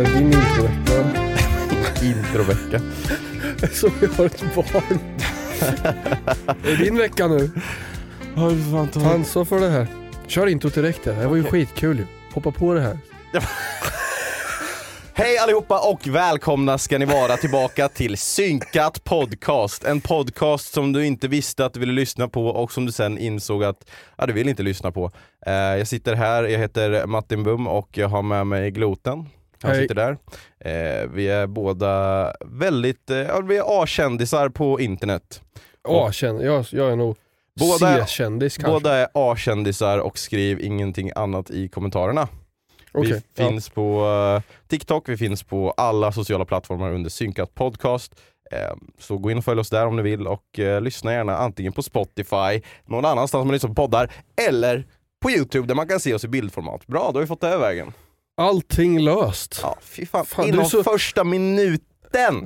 Är det din introvecka? Introvecka. Som jag har ett barn. är det din vecka nu? Ta ansvar för det här. Kör introt direkt här. Det var ju skitkul. Hoppa på det här. Hej allihopa och välkomna ska ni vara tillbaka till Synkat Podcast. En podcast som du inte visste att du ville lyssna på och som du sen insåg att ja, du vill inte lyssna på. Eh, jag sitter här, jag heter Martin Bum och jag har med mig Gloten. Han Hej. sitter där. Eh, vi är båda väldigt, eh, vi är A-kändisar på internet. A-kändis. Jag, jag är nog Båda- C-kändis kanske. Båda är A-kändisar och skriv ingenting annat i kommentarerna. Okej, Vi finns på eh, TikTok, vi finns på alla sociala plattformar under Synkat Podcast. Eh, Så gå in och följ oss där om ni vill och eh, lyssna gärna antingen på Spotify, någon annanstans man lyssnar på poddar, eller på Youtube där man kan se oss i bildformat. Bra, då har vi fått det här vägen. Ja. Allting löst. Ja, fy fan. Fan, Inom så- första minuten!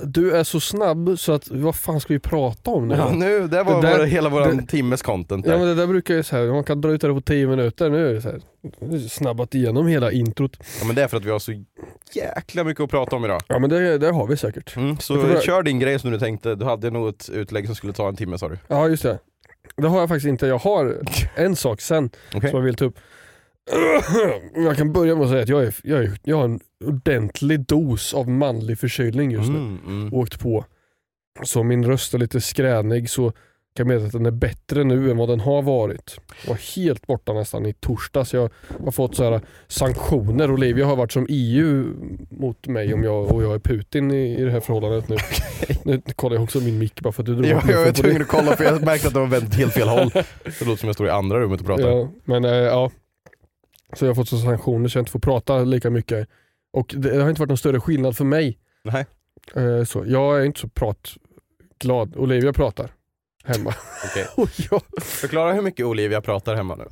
Du är så snabb så att vad fan ska vi prata om nu? Ja, nu, det var Det där- hela vår det- timmes content Ja där. men det där brukar ju så här, man kan dra ut det på 10 minuter. Nu är det så här, snabbat igenom hela introt. Ja, men det är för att vi har så jäkla mycket att prata om idag. Ja men det, det har vi säkert. Mm, så börja- kör din grej som du tänkte, du hade nog ett utlägg som skulle ta en timme sa du. Ja just det. Det har jag faktiskt inte. Jag har en sak sen Okej. som jag vill ta upp. Jag kan börja med att säga att jag, är, jag, är, jag har en ordentlig dos av manlig förkylning just nu. Mm, mm. Åkt på. Så min röst är lite skränig så kan jag meddela att den är bättre nu än vad den har varit. Jag var helt borta nästan i torsdags. Jag har fått så här sanktioner. Olivia har varit som EU mot mig om jag och jag är Putin i, i det här förhållandet nu. Nu kollar jag också min mick bara för att du drog Ja, mig jag var tvungen att kolla för jag märkte att det var vänt helt fel håll. Det låter som jag står i andra rummet och pratar. Ja, men eh, ja. Så jag har fått så sanktioner så jag inte får prata lika mycket. Och det, har inte varit någon större skillnad för mig. Nej. Eh, så jag är inte så pratglad. Olivia pratar hemma. Och jag, Förklara hur mycket Olivia pratar hemma nu.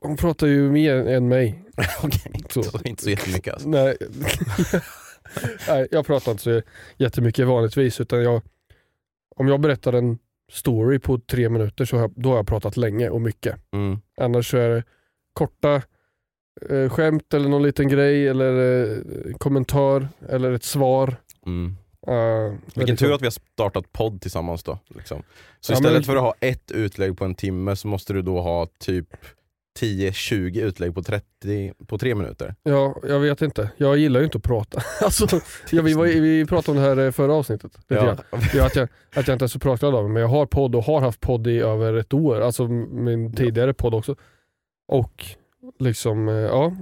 hon pratar ju mer än mig. Så. så inte så jättemycket alltså. Nej. Nej, jag pratar inte så jättemycket vanligtvis. Utan jag, om jag berättar en story på tre minuter så har jag, då har jag pratat länge och mycket. Mm. Annars så är det korta eh, skämt eller någon liten grej eller eh, kommentar eller ett svar. Mm. Uh, Vilken tur att vi har startat podd tillsammans då. Liksom. Så Ja, istället men- för att ha ett utlägg på en timme så måste du då ha typ 10-20 utlägg på, 30, på tre minuter. Ja, jag vet inte. Jag gillar ju inte att prata. alltså, ja, vi, var, vi pratade om det här eh, förra avsnittet. Ja. grann. Ja, att, jag, att jag inte är så pratglad av det, men jag har podd och har haft podd i över ett år. Alltså min tidigare podd också. Och liksom, eh, ja,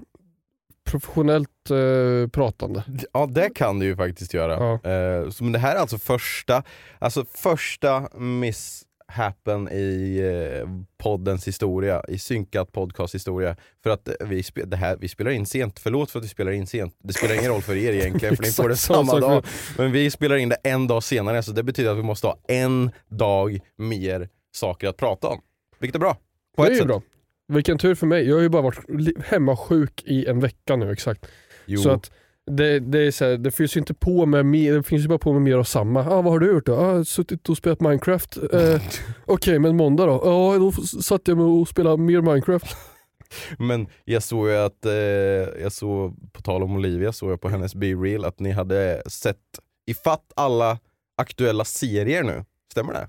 professionellt eh, pratande. Ja det kan du ju faktiskt göra. Ja. Eh, så, men det här är alltså första, alltså första misshappen i eh, poddens historia, i synkat podcast historia. För att vi, spe, det här, vi spelar in sent, förlåt för att vi spelar in sent. Det spelar ingen roll för er egentligen för ni får det samma dag. Men vi spelar in det en dag senare så det betyder att vi måste ha en dag mer saker att prata om. Vilket är bra. På Det ett är ju bra. Vilken tur för mig. Jag har ju bara varit hemma sjuk i en vecka nu exakt. Jo. Så att det, det, är så här, det finns ju inte på med mer, det finns ju bara på med mer av samma. Ah, vad har du gjort då? Ah, suttit och spelat Minecraft. Eh, Okej, men måndag då? Ja, då f- satt jag med och spelade mer Minecraft. Men jag såg ju att, eh, jag såg, på tal om Olivia, såg jag på hennes Be Real att ni hade sett ifatt alla aktuella serier nu. Stämmer det?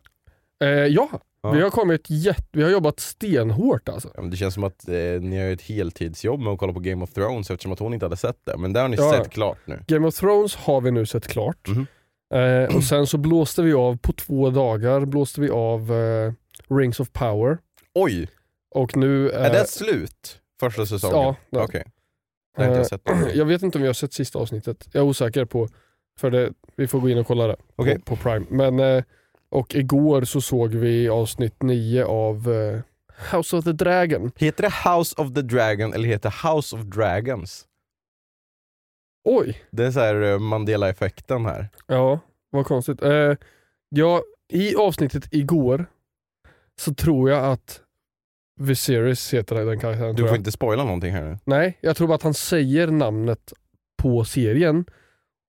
Eh, ja, Ja. vi har kommit jätte, vi har jobbat stenhårt alltså. Ja, men det känns som att eh, ni har ett heltidsjobb med att kolla på Game of Thrones eftersom att hon inte hade sett det. Men det har ni Ja. sett klart nu. Game of Thrones har vi nu sett klart. Mhm. Eh, och sen så blåste vi av på två dagar, blåste vi av eh, Rings of Power. Oj! Och nu... Är det slut? Första säsongen? Ja, Okej. Det har inte jag sett. Eh, jag vet inte om vi har sett sista avsnittet. Jag är osäker på, för det, vi får gå in och kolla det Okej. på, på Prime. Men, eh, och igår så såg vi avsnitt 9 av eh, House of the Dragon. Heter det House of the Dragon eller heter det House of Dragons? Oj, Det är så här eh, Mandela-effekten här. ja vad konstigt. Eh, ja, I avsnittet igår så tror jag att Viserys heter den karaktären. Du får inte spoila någonting här nu. Nej, jag tror bara att han säger namnet på serien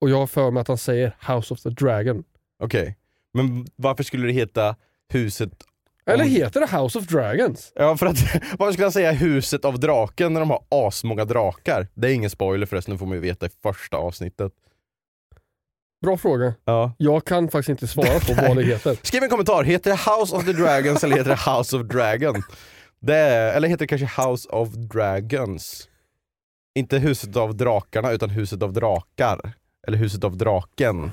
och jag har för mig att han säger House of the Dragon. Okej. Men varför skulle det heta Huset... Eller heter det House of Dragons? Ja för att, varför skulle han säga Huset av draken när de har asmånga drakar? Det är ingen spoiler förresten, det får man ju veta i första avsnittet. Bra fråga. Ja. Jag kan faktiskt inte svara på vad det heter. Skriv en kommentar, heter det House of the Dragons eller heter det House of Dragon? Det är, eller heter det kanske House of Dragons? Inte Huset av drakarna utan Huset av drakar. Eller Huset av draken.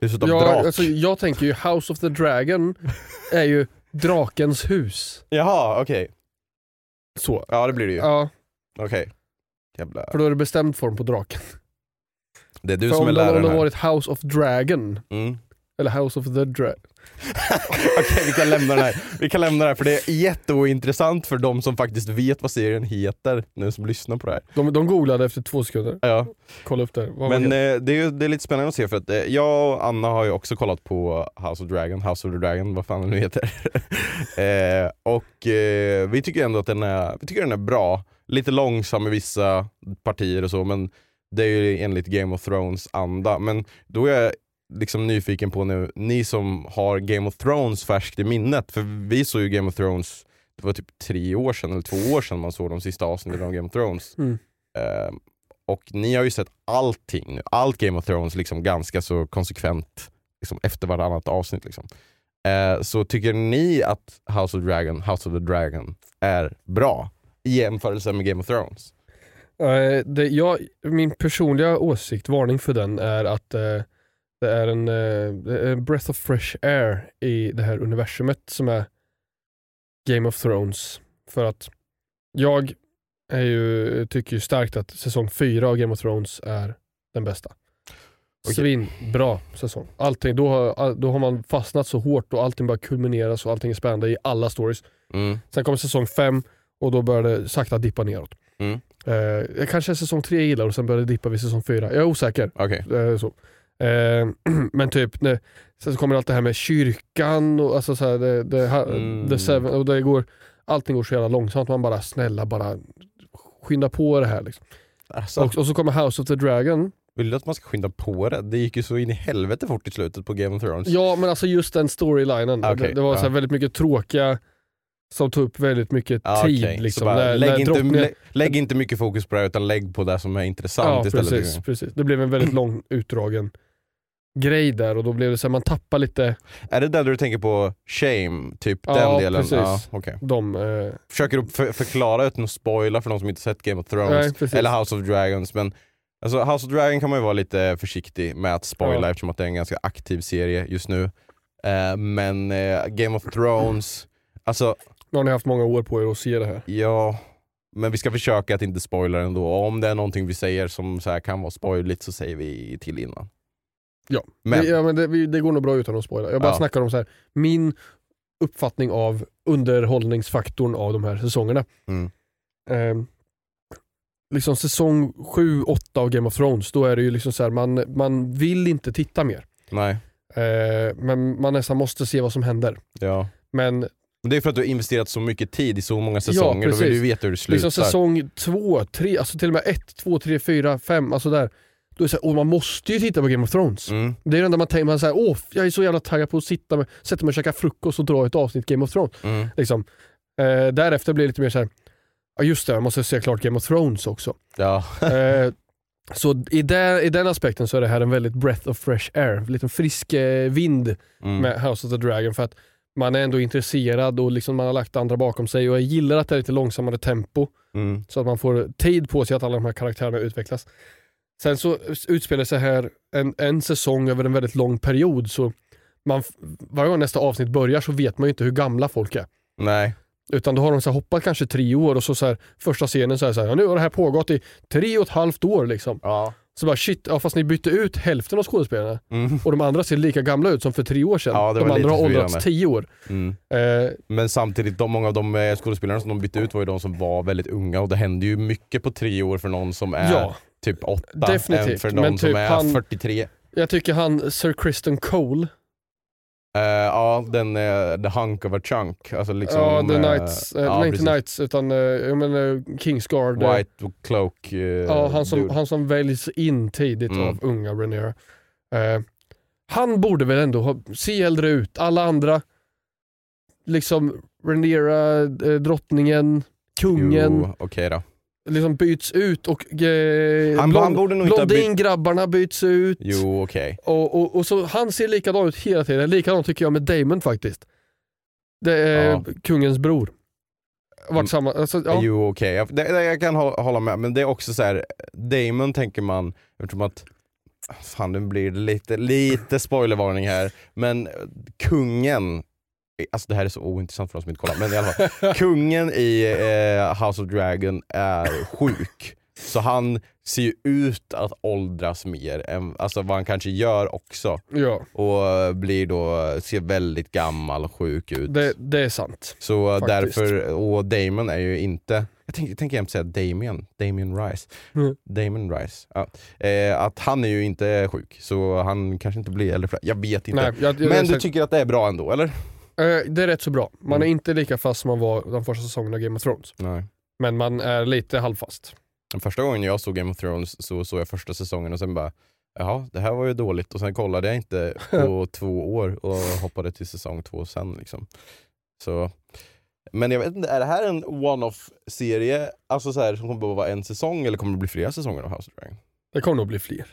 Huset av Ja, drak. alltså, jag tänker ju House of the Dragon är ju drakens hus. Jaha, okej. Så. Ja det blir det ju. Ja, Okej. Jävla... för då är det bestämd form på draken. Det är du för som om är det, läraren det här. varit House of Dragon, Mm. eller House of the Dragon. Okej vi kan lämna den här. Vi kan lämna det här för det är jätteointressant för de som faktiskt vet vad serien heter nu som lyssnar på det här. De, de googlade efter två sekunder. Ja. Kolla upp det. Vad Men det? eh, det, är det är lite spännande att se för att eh, jag och Anna har ju också kollat på House of Dragon, House of the Dragon, vad fan den nu heter. eh, och vi tycker ändå att den är, vi tycker den är bra. Lite långsam i vissa partier och så men det är ju enligt Game of Thrones anda. Men då är liksom nyfiken på nu, ni som har Game of Thrones färskt i minnet, för vi såg ju Game of Thrones, det var typ tre år sedan eller två år sedan man såg de sista avsnitten av Game of Thrones. Mm. Eh, och ni har ju sett allting nu, allt Game of Thrones liksom ganska så konsekvent liksom efter varannat avsnitt. Liksom. Eh, så tycker ni att House of Dragon, House of the Dragon är bra i jämförelse med Game of Thrones? Eh, det, jag, min personliga åsikt, varning för den, är att eh, det är en, eh, en breath of fresh air i det här universumet som är Game of Thrones. För att jag är ju, tycker ju starkt att säsong 4 av Game of Thrones är den bästa. Okej. Svinbra säsong. Allting, då, har, då har man fastnat så hårt och allting bara kulmineras och allting är spännande i alla stories. Mm. Sen kommer säsong 5 och då börjar det sakta dippa neråt. Mm. Eh, kanske säsong 3 jag gillar och sen börjar det dippa vid säsong 4. Jag är osäker. Okej. Eh, så. Eh, men typ, när, sen så kommer allt det här med kyrkan och alltså så här, det, det, Mm. the seven, och det går, allting går så jävla långsamt. Man bara snälla bara skynda på det här. Liksom. Alltså, Och, och så kommer House of the Dragon. vill du att man ska skynda på det? Det gick ju så in i helvete fort i slutet på Game of Thrones. Ja men alltså just den storylinen. Okej, det, det var så ja. väldigt mycket tråkiga som tog upp väldigt mycket Ja, tid. okej. Liksom, så bara, när, lägg, när inte, lä, lägg inte mycket fokus på det utan lägg på det som är intressant Ja istället. precis, precis. Det blev en väldigt lång utdragen grej där och då blev det så här, man tappar lite Är det där du tänker på shame, typ Ja, den delen? precis. Ja, okej. de... Eh, Försöker du för, förklara utan att spoila för de som inte sett Game of Thrones Nej, eller House of Dragons. Men alltså, House of Dragon kan man ju vara lite försiktig med att spoila Ja. eftersom att det är en ganska aktiv serie just nu. Eh, men eh, Game of Thrones, alltså nu har ni haft många år på er att se det här. ja, men vi ska försöka att inte spoila ändå. Och om det är någonting vi säger som så kan vara spoiligt så säger vi till innan. Ja, Men, det, ja, men det, det går nog bra utan att spoila. Jag bara Ja. snackar om så här, min uppfattning av underhållningsfaktorn av de här säsongerna. Mm. Eh, liksom säsong 7-8 av Game of Thrones, då är det ju liksom så här, man, man vill inte titta mer. nej, Eh, men man nästan måste se vad som händer. ja. Men Det är för att du har investerat så mycket tid i så många säsonger, då vill du veta hur det slutar. Liksom säsong två, tre, alltså till och med ett, två, tre, fyra, fem, alltså där. Då är så här, man måste ju titta på Game of Thrones. Mm. Det är det enda man tänker, man säger åh jag är så jävla taggad på att sitta med, sätta mig och käka frukost och dra ett avsnitt Game of Thrones. Mm. Liksom. Eh, därefter blir det lite mer så här, ja just det, jag måste se klart Game of Thrones också. Ja. Eh, så i, där, i den aspekten så är det här en väldigt breath of fresh air, en liten frisk eh, vind Mm. med House of the Dragon för att man är ändå intresserad och liksom man har lagt andra bakom sig och jag gillar att det är lite långsammare tempo Mm. så att man får tid på sig att alla de här karaktärerna utvecklas. Sen så utspelar sig här en, en säsong över en väldigt lång period så man, varje gång nästa avsnitt börjar så vet man ju inte hur gamla folk är. Nej. Utan då har de så hoppat kanske tre år och så, så här, första scenen så är så här, ja, nu har det här pågått i tre och ett halvt år liksom. Ja. Så bara shit, ja, fast ni bytte ut hälften av skådespelarna Mm. och de andra ser lika gamla ut som för tre år sedan. Ja, de andra har åldrats tio år. Mm. Eh, Men samtidigt, de, många av de eh, skådespelarna som de bytte ut var ju de som var väldigt unga och det händer ju mycket på tre år för någon som är ja, typ åtta Definitivt, än för någon men som typ är han- 43. jag tycker han Sir Kristen Cole, Eh, ja, den uh, The Hunk of a Chunk. Alltså liksom, ja, The eh, Knights, eh, ja, inte Knights utan eh, jag menar Kingsguard. eh, White Cloak. eh, ja, han, som, dude. han som väljs in tidigt Mm. av unga. Eh, han borde väl ändå ha, se äldre ut. Alla andra, liksom eh, drottningen, kungen, okej då. Liksom byts ut och eh, Han- han borde nog blondingrabbarna byts ut. Jo, okej. Och, och, och så Han ser likadan ut hela tiden. Likadant tycker jag med Damon faktiskt. Det är Ja. kungens bror. Vart Mm. samma, alltså, ja. Jo okej, jag, det- det- jag kan hå- hålla med. Men det är också så här, Damon tänker man, eftersom att Fan nu blir det lite, lite spoilervarning här, men kungen Alltså det här är så ointressant för oss som inte kollar, men i alla fall. Kungen i eh, House of Dragon är sjuk. Så han ser ju ut att åldras mer än alltså vad han kanske gör också. ja Och eh, blir då, ser väldigt gammal och sjuk ut. det, det är sant. Så Faktiskt. därför, och Damon är ju inte, jag tänker, jämt säga Damien, Damien Rice. Mm. Damon Rice. Ja. Eh, att han är ju inte sjuk, så han kanske inte blir äldre. Jag vet inte. Nej, jag, jag, Men du jag, tycker att det är bra ändå, eller? Eh, det är rätt så bra. Man Mm. är inte lika fast som man var de första säsongerna av Game of Thrones. Nej. Men man är lite halvfast. Första gången jag såg Game of Thrones så såg jag första säsongen och sen bara Jaha, det här var ju dåligt och sen kollade jag inte på två år och hoppade till säsong två sen. Liksom. Så, men jag vet inte, är det här en one-off serie alltså så här, som kommer att vara en säsong eller kommer det bli flera säsonger av House of Dragon? Det kommer nog bli fler.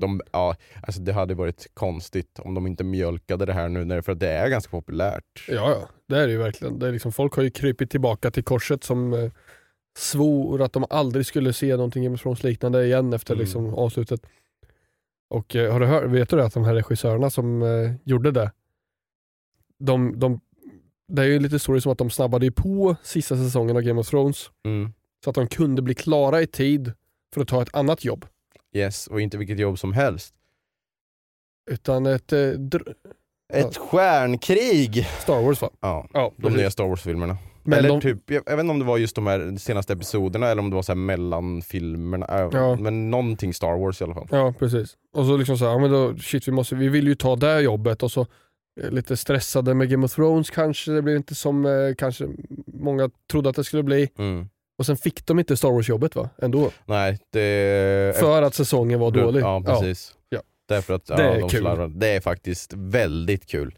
De, ja, alltså det hade varit konstigt om de inte mjölkade det här nu, för det är ganska populärt. Ja, ja. Det är det ju verkligen. Det är liksom, folk har ju krypit tillbaka till korset som eh, svor att de aldrig skulle se någonting Game of Thrones liknande igen efter Mm. liksom, avslutet. Och eh, har du hört, vet du det, att de här regissörerna som eh, gjorde det, de, de, det är ju lite story som att de snabbade ju på sista säsongen av Game of Thrones Mm. så att de kunde bli klara i tid för att ta ett annat jobb. Yes, och inte vilket jobb som helst. Utan ett eh, dr- Ett stjärnkrig! Star Wars va? Ja, Ja, de precis. nya Star Wars-filmerna. Men eller de- typ, jag, jag vet inte om det var just de här senaste episoderna eller om det var så här mellan filmerna. Äh, Ja. Men någonting Star Wars i alla fall. Ja precis. Och så liksom så här, ja, men då, shit vi, måste, vi vill ju ta det jobbet och så eh, lite stressade med Game of Thrones kanske, det blev inte som eh, kanske många trodde att det skulle bli. Mm. Och sen fick de inte Star Wars jobbet va? Ändå. Nej, det... För att säsongen var dålig. Ja, precis. Ja. Därför att ja, Det är de kul. Det är faktiskt väldigt kul.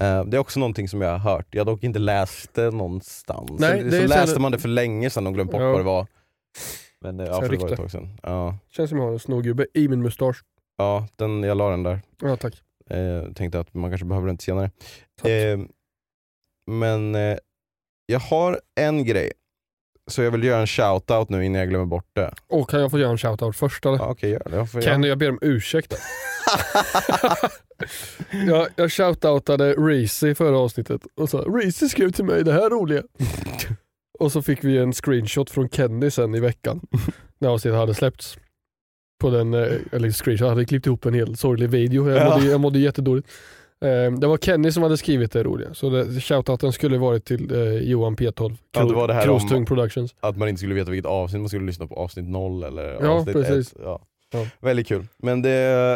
Eh, det är också någonting som jag har hört, jag har dock inte läst det någonstans. Nej, så det så läste man det för länge sedan och glömde bort Ja. vad det var. Men eh, ja, för det var ett tag sedan. Ja, Känns som jag har en snorgubbe i min mustasch. ja den, jag la den där. Ja tack. Eh, tänkte att man kanske behöver den senare. Eh, men jag har en grej, så jag vill göra en shout-out nu innan jag glömmer bort det. Och kan jag få göra en shoutout först eller? Ja, Okej, gör det. Jag får- Kenny, jag ber om ursäkt. jag, jag shoutoutade Reezy förra avsnittet och sa Reezy skrev till mig det här roliga. och så fick vi en screenshot från Kenny sen i veckan när avsnittet hade släppts. På den, eh, eller screenshot, jag hade klippt ihop en hel sorglig video. Jag mådde, jag mådde jättedåligt. Eh, Det var Kenny som hade skrivit det roliga, så det, shoutouten skulle varit till eh, Johan P12, Ja, det var det här om- Krostung Productions. Att man inte skulle veta vilket avsnitt man skulle lyssna på, avsnitt 0 eller Ja, avsnitt precis. 1. Ja. Ja. Väldigt kul. Men det,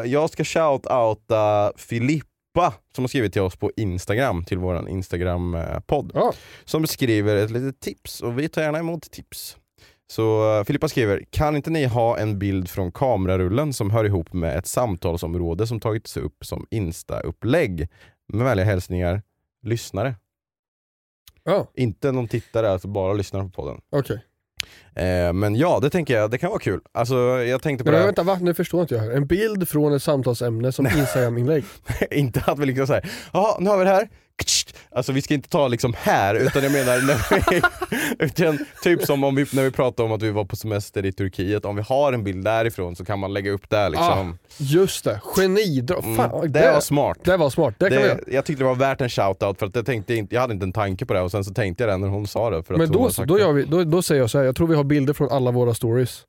jag ska shout-outa Filippa Filippa som har skrivit till oss på Instagram, till vår Instagram-podd. Ja. Som skriver ett litet tips och vi tar gärna emot tips. Så eh, Filippa skriver, kan inte ni ha en bild från kamerarullen som hör ihop med ett samtalsområde som tagits upp som Insta-upplägg? Med vänliga hälsningar, lyssnare. Ja, Inte någon tittare, alltså bara lyssnare på podden. okej. Eh, men ja, det tänker jag, det kan vara kul. Alltså jag tänkte på Men det här. vänta, va? Nu förstår inte jag. här. En bild från ett samtalsämne som Instagram-inlägg. inte att vi liksom säger, ja nu har vi det här. Alltså vi ska inte ta liksom här, utan jag menar när vi, utan typ som om vi, när vi pratade om att vi var på semester i Turkiet, om vi har en bild därifrån så kan man lägga upp där liksom. Just det, genidrag. Mm, det var smart. Det var smart, det kan vi göra. Det, jag tyckte det var värt en shoutout för att jag, tänkte inte, jag hade inte en tanke på det och sen så tänkte jag det när hon sa det. För att Men hon då, hade så, sagt då, det. gör vi, då, då säger jag så här. jag tror vi har bilder från alla våra stories.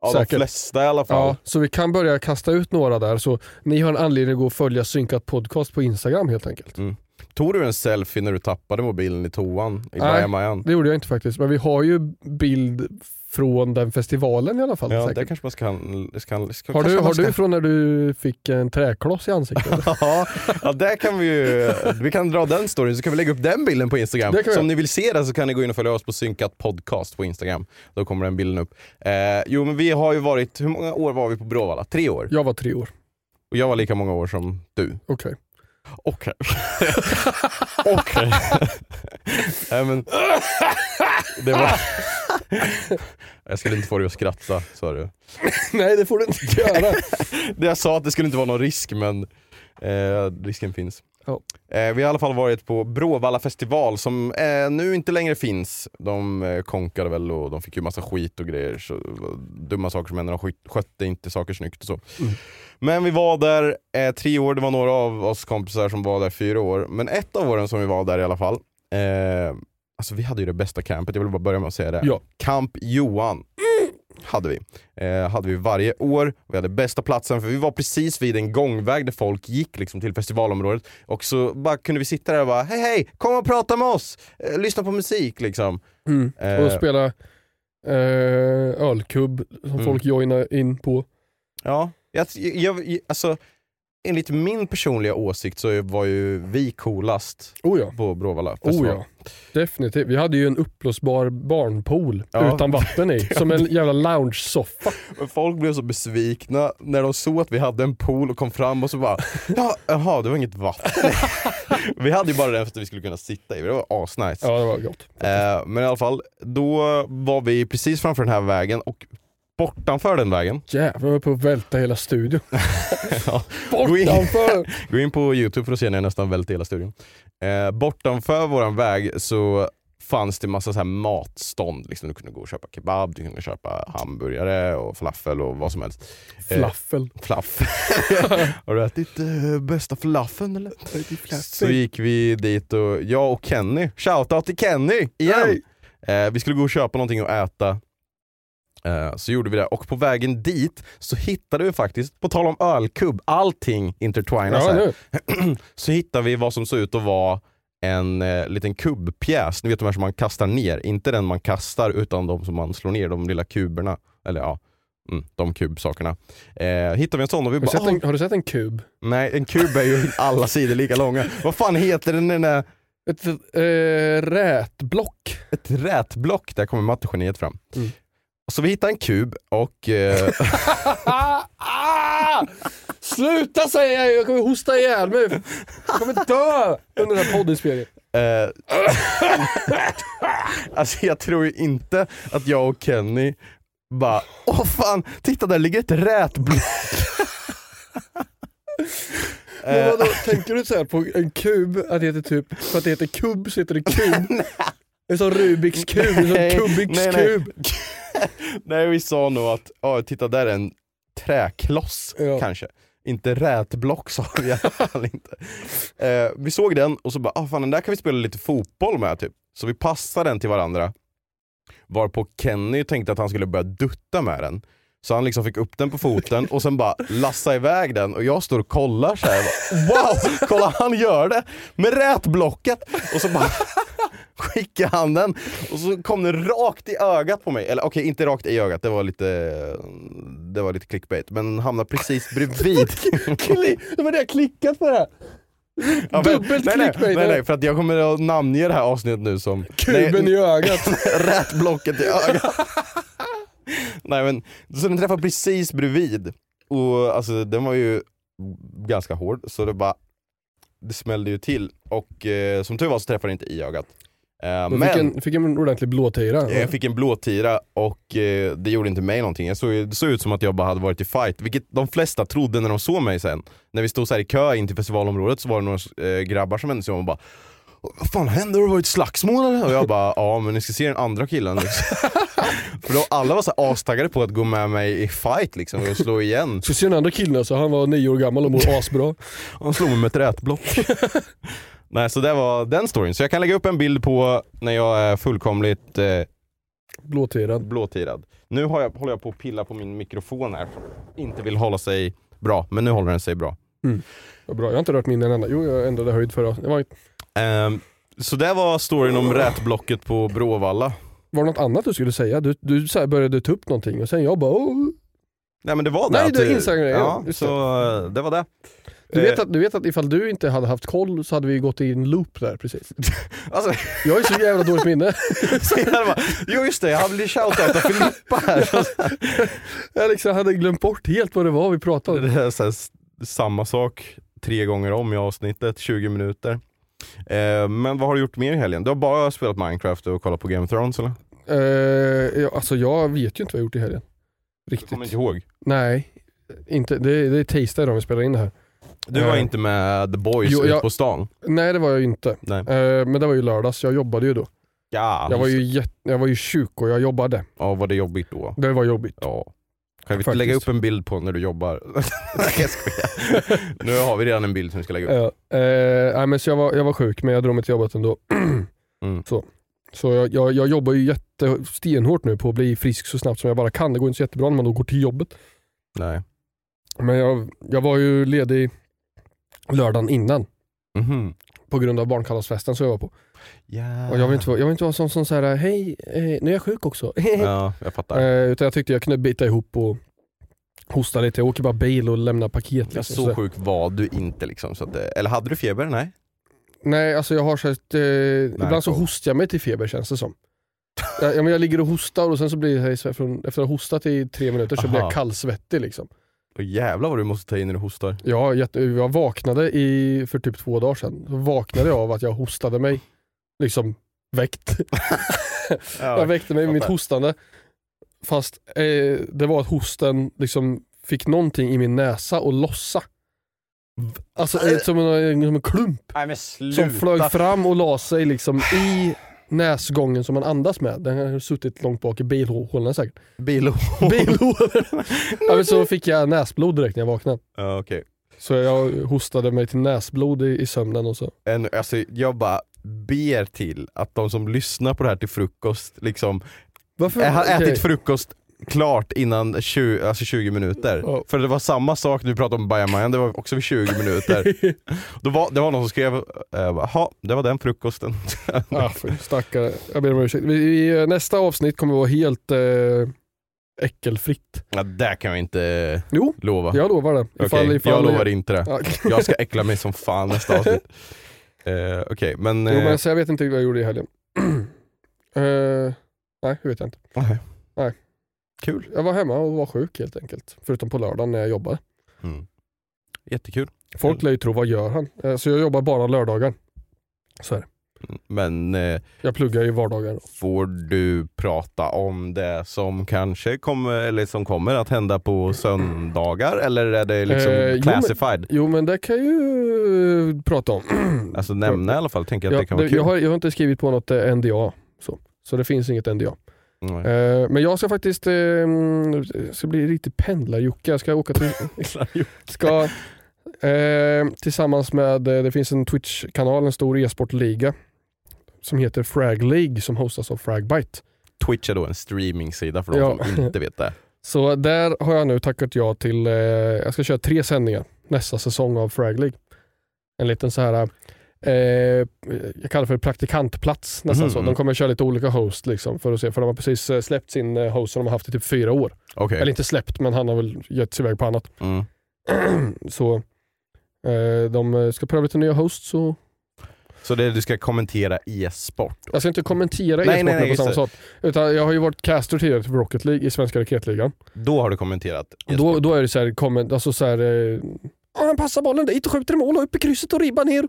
Ja, de säkert. flesta i alla fall. Ja, så vi kan börja kasta ut några där, så ni har en anledning att gå och följa Synkat Podcast på Instagram helt enkelt. Mm. Tog du en selfie när du tappade mobilen i toan i Nej? Det gjorde jag inte faktiskt, men vi har ju bild från den festivalen i alla fall. Ja, säkert. det kanske man ska... ska, ska har du, har ska... du från när du fick en träkloss i ansiktet? Ja, ja där kan vi ju, vi kan dra den storyn så kan vi lägga upp den bilden på Instagram. Så om ni vill se det så kan ni gå in och följa oss på Synkat podcast på Instagram. Då kommer den bilden upp. Eh, jo men vi har ju varit, hur många år var vi på Bråvalla? Tre år? jag var tre år. Och jag var lika många år som du. Okej. Okej. Okej. Nej men... Det var... Jag skulle inte få dig att skratta, sa du. Nej det får du inte göra. Det jag sa att det skulle inte vara någon risk men eh, risken finns. Ja. Eh, vi har i alla fall varit på Bråvalla festival som eh, nu inte längre finns. De eh, konkade väl och de fick ju massa skit och grejer. Så, dumma saker som hände, de skötte inte saker snyggt och så. Men vi var där eh, tre år, det var några av oss kompisar som var där fyra år. Men ett av åren som vi var där i alla fall, eh, alltså vi hade ju det bästa campet, jag vill bara börja med att säga det. Ja. Camp Johan hade vi. Eh, hade vi varje år, vi hade bästa platsen för vi var precis vid en gångväg där folk gick liksom, till festivalområdet och så bara kunde vi sitta där och bara hej hej, kom och prata med oss, eh, lyssna på musik liksom. Mm. Eh. Och spela eh, ölkubb som Mm. folk joinar in på. Ja, jag, jag, alltså enligt min personliga åsikt så var ju vi coolast Oh ja. på Bråvalla Oh festival. ja. Definitivt. Vi hade ju en uppblåsbar barnpool Ja. utan vatten i. Som en jävla lounge-soffa. Folk blev så besvikna när de såg att vi hade en pool och kom fram och så bara ja, Jaha, det var inget vatten. vi hade ju bara den för att vi skulle kunna sitta i, det var asnice. Ja det var gott. Eh, men i alla fall, då var vi precis framför den här vägen och bortanför den vägen, Jävlar jag var på att välta hela studion. ja, Bortanför! gå in på youtube för att se när jag nästan välte hela studion. Eh, bortanför våran väg så fanns det massa så här matstånd. Liksom, du kunde gå och köpa kebab, du kunde köpa hamburgare och falafel och vad som helst. Eh, Flaffel. Flaff. Har du ätit eh, bästa flaffen eller? Så gick vi dit och jag och Kenny, shoutout till Kenny igen! Eh, vi skulle gå och köpa någonting att äta. Eh, så gjorde vi det och på vägen dit så hittade vi faktiskt, på tal om ölkubb, allting intertwinas Ja, här. Så hittade vi vad som såg ut att vara en eh, liten kubbpjäs, ni vet de här som man kastar ner, inte den man kastar utan de som man slår ner, de lilla kuberna. Eller ja, mm, de kubsakerna. Eh, hittade vi en sån och vi Har bara, sett en, har du sett en kub? Nej, en kub är ju alla sidor lika långa. Vad fan heter den den där, Ett eh, rätblock. ett rätblock? Där kommer mattegeniet fram. Mm. Så vi hittade en kub och eh, ah! Sluta säger jag, jag kommer hosta ihjäl mig. Jag kommer dö under den här poddinspelningen. eh, Alltså jag tror ju inte att jag och Kenny bara, åh fan, titta där ligger ett rätblock. Men vadå, tänker du så här på en kub, att det heter typ, för att det heter kubb så heter det kub? En sån Rubiks kub, en sån Kubiks nej, nej. kub. Nej vi sa nog att, ja titta där är en träkloss Ja. kanske. Inte rätblock sa vi i alla fall inte. Eh, vi såg den och så bara, ah, fan den där kan vi spela lite fotboll med typ. Så vi passade den till varandra. Varpå Kenny tänkte att han skulle börja dutta med den. Så han liksom fick upp den på foten och sen bara lassa iväg den och jag står och kollar så här. Wow, kolla han gör det med rätblocket! Och så bara skickade han den och så kom den rakt i ögat på mig. Eller okej, inte rakt i ögat, det var lite det var lite clickbait. Men hamnade precis bredvid. Det var det jag klickat på det här. Ja, men- Dubbelt nej, nej, nej, nej, för att jag kommer att namnge det här avsnittet nu som Kuben i ögat. Rätblocket i ögat. Nej men, så den träffade precis bredvid. Och alltså den var ju ganska hård, så det bara det smällde ju till. Och eh, som tur var så träffade det inte i ögat. Eh, men fick en, fick en ordentlig blåtira. jag fick en blåtira och eh, det gjorde inte mig någonting. Jag såg, det såg ut som att jag bara hade varit i fight, vilket de flesta trodde när de såg mig sen. När vi stod så här i kö in till festivalområdet så var det några eh, grabbar som vände sig om och bara vad fan händer? Har det varit slagsmål eller? Och jag bara, ja men ni ska se den andra killen. För då alla var så astaggade på att gå med mig i fight liksom och slå igen. Så ser den andra killen, så han var nio år gammal och mår asbra. Han slog mig med ett rätblock. Nej så det var den storyn. Så jag kan lägga upp en bild på när jag är fullkomligt eh, Blåtirad. blåtirad. Nu jag, håller jag på att pilla på min mikrofon här som inte vill hålla sig bra, men nu håller den sig bra. Vad bra. Jag har inte rört min en enda. Jo, jag ändrade höjd förra. Det var, Ehm, så det var storyn om rätblocket på Bråvalla. Var det något annat du skulle säga? Du, du så började ta upp någonting och sen jag bara Åh. Nej men det var det. Nej, att det är Instagram-grejen. Ja, Just så eh, det var det. Du vet, Eh, att, du vet att ifall du inte hade haft koll så hade vi gått i en loop där precis. alltså, Jag har ju så jävla dåligt minne. bara, jo just det, jag har blivit shoutout av Filippa här. Jag liksom hade glömt bort helt vad det var vi pratade om. Det är här, samma sak tre gånger om i avsnittet, 20 minuter. Eh, men vad har du gjort mer i helgen? Du har bara spelat Minecraft och kollat på Game of Thrones eller? Uh, ja, alltså jag vet ju inte vad jag gjort i helgen. Du Riktigt. kommer inte ihåg? Nej, inte. Det, det är tisdag idag vi spelar in det här. Du var Eh, inte med The Boys jo, jag- på stan? Nej det var jag inte. Nej. Eh, men det var ju lördags, jag jobbade ju då. Ja, Jag var ju, jätte, jag var ju sjuk och jag jobbade. ja, var det jobbigt då? Det var jobbigt. Ja. Kan vi inte lägga upp en bild på när du jobbar? Nej jag skojar. Nu har vi redan en bild som vi ska lägga upp. Ja, eh, nej, men så jag, var, jag var sjuk men jag drog mig till jobbet ändå. Mm. Så, så jag, jag, jag jobbar ju jätte, stenhårt nu på att bli frisk så snabbt som jag bara kan. Det går inte så jättebra när man då går till jobbet. Nej. Men jag, jag var ju ledig lördagen innan Mhm. på grund av barnkalasfesten som jag var på. Ja. Och jag vill inte vara, jag vill inte vara sån som säger hej, eh, nu är jag sjuk också. Ja, jag fattar. eh, utan jag tyckte jag kunde bita ihop och hosta lite. Jag åker bara bil och lämnar paket. Ja, Liksom, så sjuk var du inte liksom. Så att, det- eller hade du feber? Nej? Nej, alltså jag har så att, eh, ibland så hostar jag mig till feber känns det som. jag, ja, men jag ligger och hostar och sen så blir jag, från, efter att ha hostat i tre minuter så blir Aha. jag kallsvettig. Liksom. Och jävlar vad du måste ta in när du hostar. Jag, jätte, jag vaknade i, för typ två dagar sedan. Så vaknade jag av att jag hostade mig liksom väckt. jag väckte mig med mitt hostande. Fast eh, det var att hosten liksom fick någonting i min näsa att lossa. Alltså eh, som, en, som en klump Nej som flög fram och la sig liksom i näsgången som man andas med. Den har suttit långt bak i bilhålorna säkert. Bil Bilhålorna! ja, så fick jag näsblod direkt när jag vaknade. Ja, okej. Så jag hostade mig till näsblod i, i sömnen och så. En, alltså, jag bara ber till att de som lyssnar på det här till frukost liksom Varför? Jag har Okej. ätit frukost klart innan 20, alltså 20 minuter. Ja. För det var samma sak när vi pratade om bajamajan, det var också vid 20 minuter. Då var, det var någon som skrev, eh, jaha, det var den frukosten. Ah, stackare. Jag ber om ursäkt. Vi, vi, nästa avsnitt kommer vara helt eh, äckelfritt. ja, det kan jag inte Jo, lova. jag lovar det. Okej, jag lovar inte det. Ja. Jag ska äckla mig som fan nästa avsnitt. Eh, Okej, men... Jo, eh, men så jag vet inte vad jag gjorde i helgen. Eh, nej, det vet jag inte. nej. Nej. Kul. Jag var hemma och var sjuk helt enkelt. Förutom på lördagen när jag jobbade. Mm. Jättekul. Folk lär ju tro, vad gör han? Eh, Så jag jobbar bara lördagar. Så är det. Men eh, Jag pluggar ju vardagar. får du prata om det som kanske kommer, eller som kommer att hända på söndagar? Eller är det liksom Eh, jo, men- classified? Jo men det kan jag ju eh, prata om. Alltså nämna i alla fall, tänker jag att Ja, det kan vara det, kul. jag, har, jag har inte skrivit på något eh, NDA. Så, så det finns inget NDA. Eh, men jag ska faktiskt, eh, mm, ska bli riktigt pendlar-Jocke. Jag ska åka till, ska tillsammans med, det finns en Twitch-kanal, en stor e-sportliga som heter Frag League som hostas av Fragbite. Twitch är då en streamingsida för de Ja. som inte vet det. Så där har jag nu tackat ja till, eh, jag ska köra tre sändningar nästa säsong av Frag League. En liten så här eh, jag kallar det för praktikantplats nästan Mhm. så. De kommer köra lite olika host liksom för att se, för de har precis eh, släppt sin eh, host som de har haft i typ fyra år. Okej. Eller inte släppt men han har väl gett sig iväg på annat. Mm. så Eh, de ska pröva lite nya hosts och Så det du ska kommentera e-sport? jag ska inte kommentera e-sporten på samma sak. Utan jag har ju varit caster tidigare till Rocket League i Svenska Raketligan. Då har du kommenterat e-sport? Då, då är det så här, comment, alltså så här eh, "Ja, han passar bollen dit och skjuter i mål och upp i krysset och ribbar ner.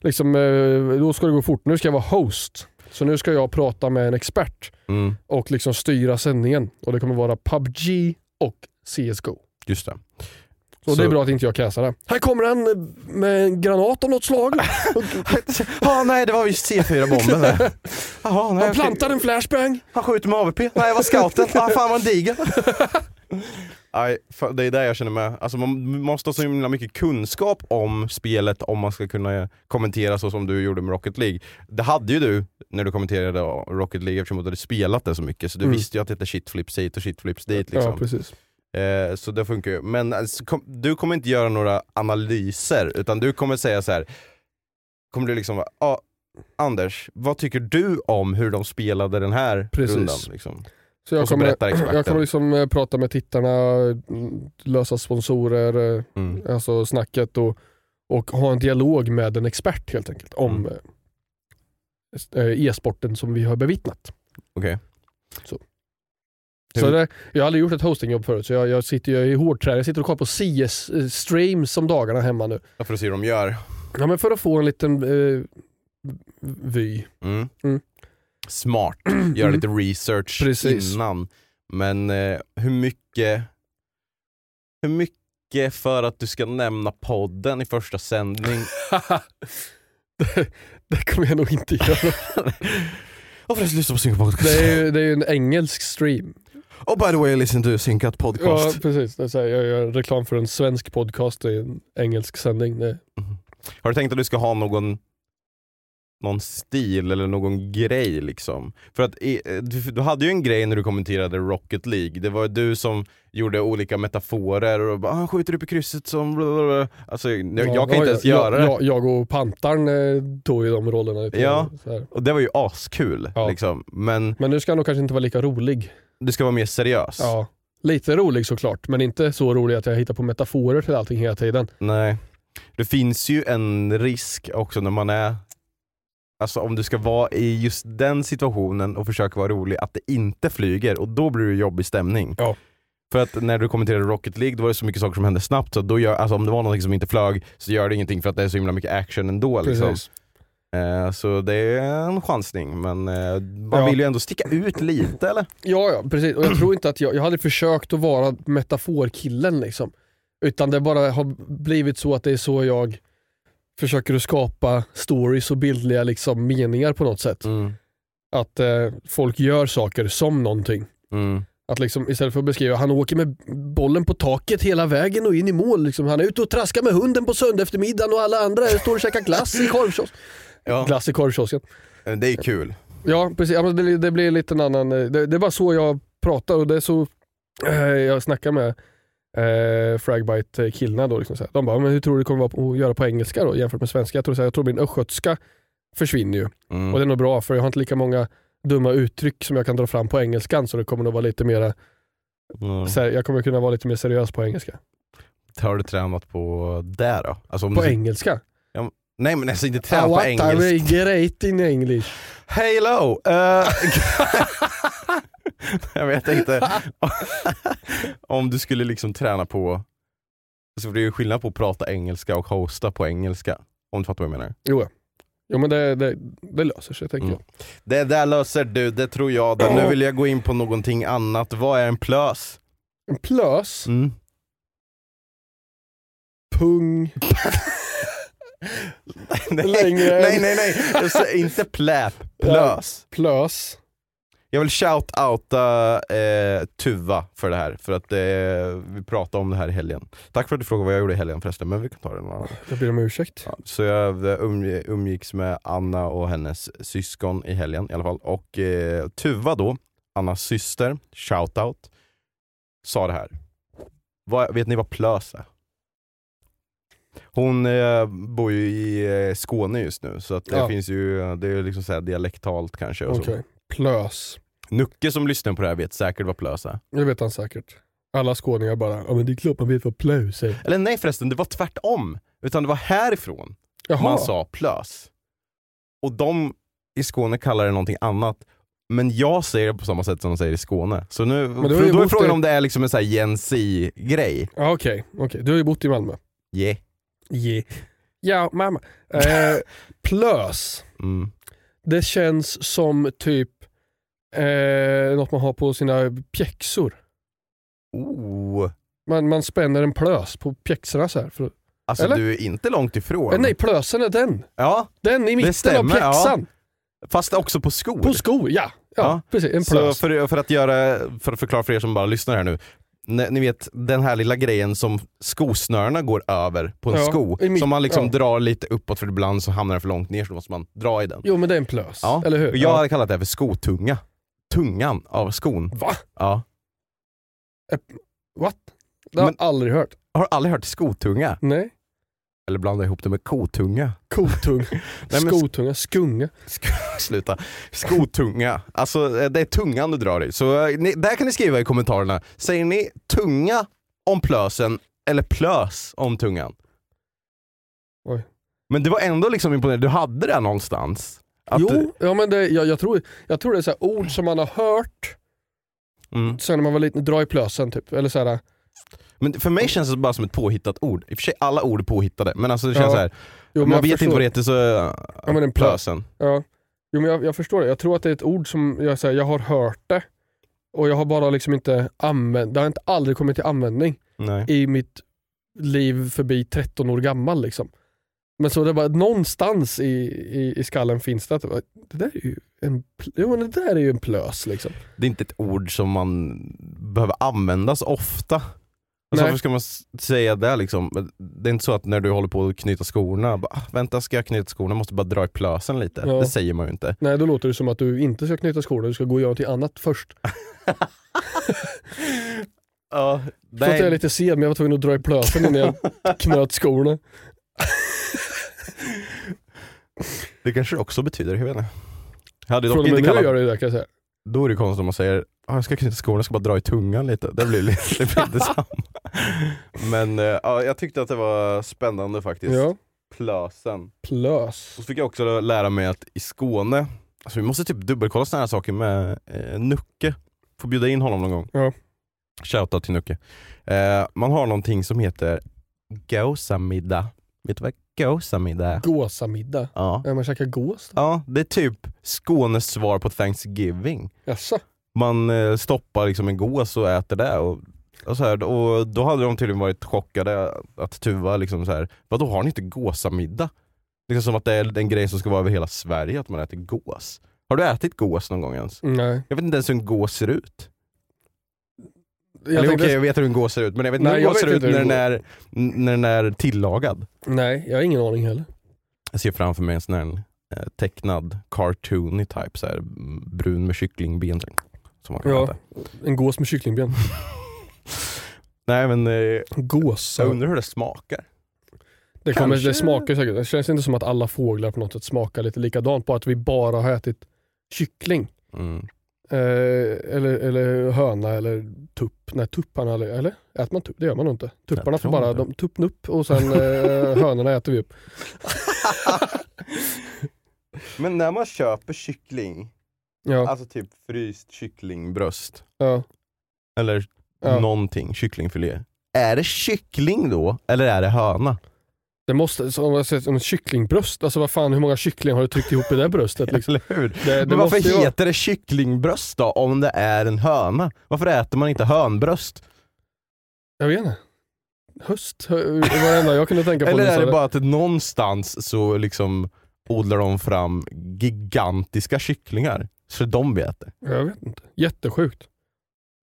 Liksom, eh, då ska det gå fort. Nu ska jag vara host. Så nu ska jag prata med en expert Mm, och liksom styra sändningen. Och det kommer vara PubG och CSGO. just det. Så, Så- det är bra att inte jag casar det. Här kommer han med en granat av något slag. Ja nej det var visst C4-bomben det. Jaha, nej, Han plantar en flashbang. Han skjuter med AWP. Nej, jag var scouten. Ah, fan vad en diger. Nej, det är där jag känner mig. Alltså man måste ha så himla mycket kunskap om spelet om man ska kunna kommentera så som du gjorde med Rocket League. Det hade ju du när du kommenterade Rocket League eftersom du hade spelat det så mycket, så du Mm. visste ju att det hette shitflips hit och shitflips dit. Ja, Liksom. precis. Eh, så det funkar ju. Men alltså, kom, du kommer inte göra några analyser, utan du kommer säga så här. kommer du liksom vara, ah, Anders, vad tycker du om hur de spelade den här Precis. rundan? Liksom? Så jag så kommer, jag kommer liksom eh, prata med tittarna, mm, lösa sponsorer, eh, Mm. alltså snacket och, och ha en dialog med en expert helt enkelt om Mm. e-sporten som vi har bevittnat. Okej. Så. Så det, jag har aldrig gjort ett hostingjobb förut så jag, jag sitter jag är hårdtränad. Jag sitter och kollar på CS-streams om dagarna hemma nu. Ja, för att se hur de gör. Ja, men för att få en liten eh, vy. Mm. Mm. Smart, göra lite research Precis. innan. Men eh, hur mycket Hur mycket för att du ska nämna podden i första sändning? det, det kommer jag nog inte göra. Och förresten lyssna på ju det är ju en engelsk stream. Och by the way, listen to Synkat Ja Podcast. precis, det är så här, jag gör reklam för en svensk podcast i en engelsk sändning. Det, Har du tänkt att du ska ha någon någon stil eller någon grej liksom? För att i- du, hade ju en grej när du kommenterade Rocket League, det var du som gjorde olika metaforer och bara ah, skjuter upp i krysset som blablabla." Alltså jag, jag kan inte ens jag, göra det. Jag, jag och Pantaren eh, tog ju de rollerna lite. Ja. Och det var ju askul Ja. liksom. Men Men nu ska han nog kanske inte vara lika rolig. Du ska vara mer seriös. Ja. Lite rolig såklart, men inte så rolig att jag hittar på metaforer till allting hela tiden. Nej. Det finns ju en risk också när man är Alltså om du ska vara i just den situationen och försöka vara rolig, att det inte flyger och då blir det jobbig stämning. Ja. För att när du kommenterade Rocket League då var det så mycket saker som hände snabbt så då gör, alltså om det var något som inte flög så gör det ingenting för att det är så himla mycket action ändå. Liksom. Precis. Eh, så det är en chansning men eh, man Ja. vill ju ändå sticka ut lite eller? Ja, ja, precis. Och jag tror inte att jag, jag hade försökt att vara metaforkillen liksom. Utan det bara har blivit så att det är så jag försöker att skapa stories och bildliga liksom, meningar på något sätt. Mm. Att eh, folk gör saker som någonting. Mm. Att liksom, istället för att beskriva, han åker med bollen på taket hela vägen och in i mål. Liksom. Han är ute och traskar med hunden på söndag eftermiddagen och alla andra står och käkar glass i korvkiosken. Ja, Glass i korvkiosken. det är kul. Ja precis, ja, det, det blir lite en annan, eh, det, det är bara så jag pratar och det är så eh, jag snackar med eh, Fragbite-killarna då. Liksom, så här. De bara, men hur tror du det kommer vara att göra på engelska då jämfört med svenska? Jag tror, så här, jag tror min östgötska försvinner ju. Mm. Och det är nog bra för jag har inte lika många dumma uttryck som jag kan dra fram på engelskan så det kommer nog vara lite mera, Mm. så här, jag kommer kunna vara lite mer seriös på engelska. Har du tränat på det då? Alltså På du, engelska? Nej men alltså inte tränat på what engelska. are we great in English? Halo! Uh, jag vet inte. Om du skulle liksom träna på, alltså det är ju skillnad på att prata engelska och hosta på engelska. Om du fattar vad jag menar. Jo, jo men det, det, det löser sig tänker Mm. jag. Det där löser du, det tror jag. Det. Nu vill jag gå in på någonting annat. Vad är en plös? En plös, Mm. pung, nej, Längre än- nej, nej, nej. Säger inte pläp, plös. plös. Jag vill shout-outa eh, Tuva för det här, för att eh, vi pratade om det här i helgen. Tack för att du frågade vad jag gjorde i helgen förresten, men vi kan ta det någon annan. Jag ber om ursäkt. Ja, så jag umg- umgicks med Anna och hennes syskon i helgen i alla fall. Och eh, Tuva då, Annas syster, shoutout, sa det här. Vad, vet ni vad plös är? Hon eh, bor ju i eh, Skåne just nu, så att det Ja. finns ju, det är liksom så här dialektalt kanske. Och Okej, så. plös. Nucke som lyssnar på det här vet säkert vad plös är. Det vet han säkert. Alla skåningar bara, ja men det är klart man vet vad plös är. Eller nej förresten, det var tvärtom. Utan det var härifrån Jaha. man sa plös. Och de i Skåne kallar det någonting annat. Men jag säger det på samma sätt som de säger i Skåne. Så nu, för ju då är frågan i- om det är liksom en sån här Gen Z-grej. Ja okej, okej. du har ju bott i Malmö. Yeah. Yeah. Ja mamma. Eh, plös, Mm. det känns som typ eh, något man har på sina pjäxor. Oh. Man, man spänner en plös på pjäxorna så här. För, Alltså Eller? du är inte långt ifrån. eh, nej, plösen är den. Ja, Den i mitten av stämmer, ja. pjäxan. fast också på skor. På skor, ja. Ja, Ja. precis. En Så plös. för, för att göra, för att förklara för er som bara lyssnar här nu. Ni, vet den här lilla grejen som skosnörena går över på en Ja, sko. som man liksom ja. drar lite uppåt för ibland så hamnar den för långt ner så måste man dra i den. Jo men det är en plös. Ja. Eller hur? Jag hade kallat det här för skotunga. Tungan av skon. Va? Ja. What? Det har Men- jag aldrig hört. Har du aldrig hört skotunga? Nej. Eller blanda ihop det med kotunga? Kotung. men- Skotunga. Skunga. Sk- Sluta. Skotunga. Alltså eh, det är tungan du drar i. Så eh, ni, där kan ni skriva i kommentarerna. Säger ni tunga om plösen eller plös om tungan? Oj. Men det var ändå liksom imponerande, du hade det någonstans. Att jo, ja, men det, jag, jag, tror, jag tror det är så ord som man har hört Mm. sen när man var liten. Dra i plösen typ. Eller så här, Men för mig känns det bara som ett påhittat ord. I och för sig alla ord är påhittade, men alltså det känns Ja. så här. jo, man jag vet förstår. inte vad det heter så... Ja, men en plö- plösen. Ja. Jo, men jag, jag förstår det. Jag tror att det är ett ord som jag, så här, jag har hört det och jag har bara liksom inte använt det. har inte aldrig kommit till användning Nej. i mitt liv förbi 13 år gammal. Liksom. Men så det bara någonstans i, i, i skallen finns det att det där är ju en, jo, men det där är ju en plös. Liksom. Det är inte ett ord som man behöver använda så ofta. Alltså, varför ska man säga det liksom? Det är inte så att när du håller på att knyta skorna, bara, "Ah, vänta ska jag knyta skorna, jag måste bara dra i plösen lite. Ja. Det säger man ju inte. Nej, då låter det som att du inte ska knyta skorna, du ska gå och göra något annat först. Ja, För att jag är lite sen men jag var tvungen att dra i plösen innan jag knöt skorna. Det kanske det också betyder, jag vet inte. Jag hade Från och med nu kallat, gör det det kan jag säga. då är det konstigt om man säger ah, jag ska knyta skorna, jag ska bara dra i tungan lite. Det blir lite, det inte samma. Men eh, ja, jag tyckte att det var spännande faktiskt. Ja, Plösen. plös. Och så fick jag också lära mig att i Skåne, alltså vi måste typ dubbelkolla sådana här saker med eh, Nucke. Får bjuda in honom någon gång. Ja. Shoutout till Nucke. Eh, man har någonting som heter gåsamiddag. Vet du vad gåsamiddag är? Gåsamiddag. Ja. Ja, man käkar gås då? ja, det är typ Skånes svar på Thanksgiving. Jaså? Man eh, stoppar liksom en gås och äter det. Och, och, så här, och då hade de tydligen varit chockade att Tuva liksom så här, vadå har ni inte gåsamiddag? Liksom som att det är en grej som ska vara över hela Sverige att man äter gås. Har du ätit gås någon gång ens? Nej. Jag vet inte ens hur en gås ser ut. Jag Eller tänkte- okej, jag vet hur en gås ser ut men jag vet inte hur en gås ser ut när den, en är, när den är tillagad. Nej, jag har ingen aning heller. Jag ser framför mig en sån här eh, tecknad cartoony type, så här, brun med kycklingben. Som man kan Ja. äta. En gås med kycklingben. Nej men eh, Gås. jag undrar hur det smakar. Det, kommer, Kanske- det smakar säkert. Det känns inte som att alla fåglar på något sätt smakar lite likadant. Bara att vi bara har ätit kyckling. Mm. Eh, eller, eller höna eller tupp. Nej, tupparna, eller, eller? Äter man tupp? Det gör man nog inte. Tupparna får bara, de, tupp nupp och sen eh, hönorna äter vi upp. Men när man köper kyckling, Ja, alltså typ fryst kycklingbröst ja, eller Ja. någonting, kycklingfilé. Är det kyckling då eller är det höna? det måste, som som en kycklingbröst. Alltså vad fan, hur många kycklingar har du tryckt ihop i det bröstet? Liksom? Eller hur? Det, det Men varför ju heter det kycklingbröst då om det är en höna? Varför äter man inte hönbröst? Jag vet inte. Höst hö- det var det enda jag kunde tänka på. Eller är det bara att någonstans så liksom odlar de fram gigantiska kycklingar så de vi äter? Jag vet inte. Jättesjukt.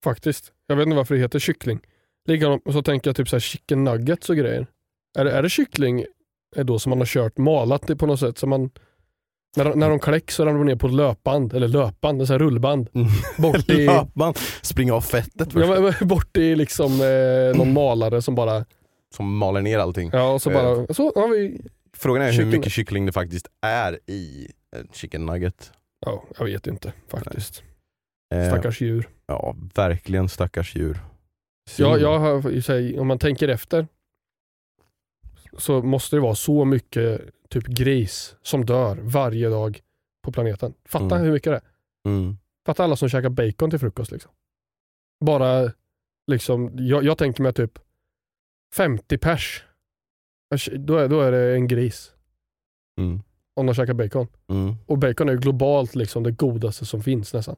Faktiskt. Jag vet inte varför det heter kyckling. Likadant, och så tänker jag typ så här chicken nuggets och grejer. Är det, är det kyckling är då som man har kört, malat det på något sätt? Så man, när, de- när de kläcks så ramlar de ner på ett löpband, eller löpband, sån här rullband. Bort i, ja, Man springer av fettet först, men- men bort i liksom eh, någon malare som bara, som maler ner allting. ja och så Eh. bara, så har vi, Frågan är hur Kyckling. mycket kyckling det faktiskt är i en chicken nugget. ja jag vet inte faktiskt. Eh, Stackars djur. Ja, verkligen stackars djur. Jag, jag har, sig, om man tänker efter så måste det vara så mycket typ gris som dör varje dag på planeten. Fatta Mm. hur mycket det är. Mm. Fatta alla som käkar bacon till frukost. Liksom. Bara, liksom, jag, jag tänker mig typ 50 pers. Då är, då är det en gris Mm. om de käkar bacon. Mm. Och bacon är globalt liksom det godaste som finns nästan.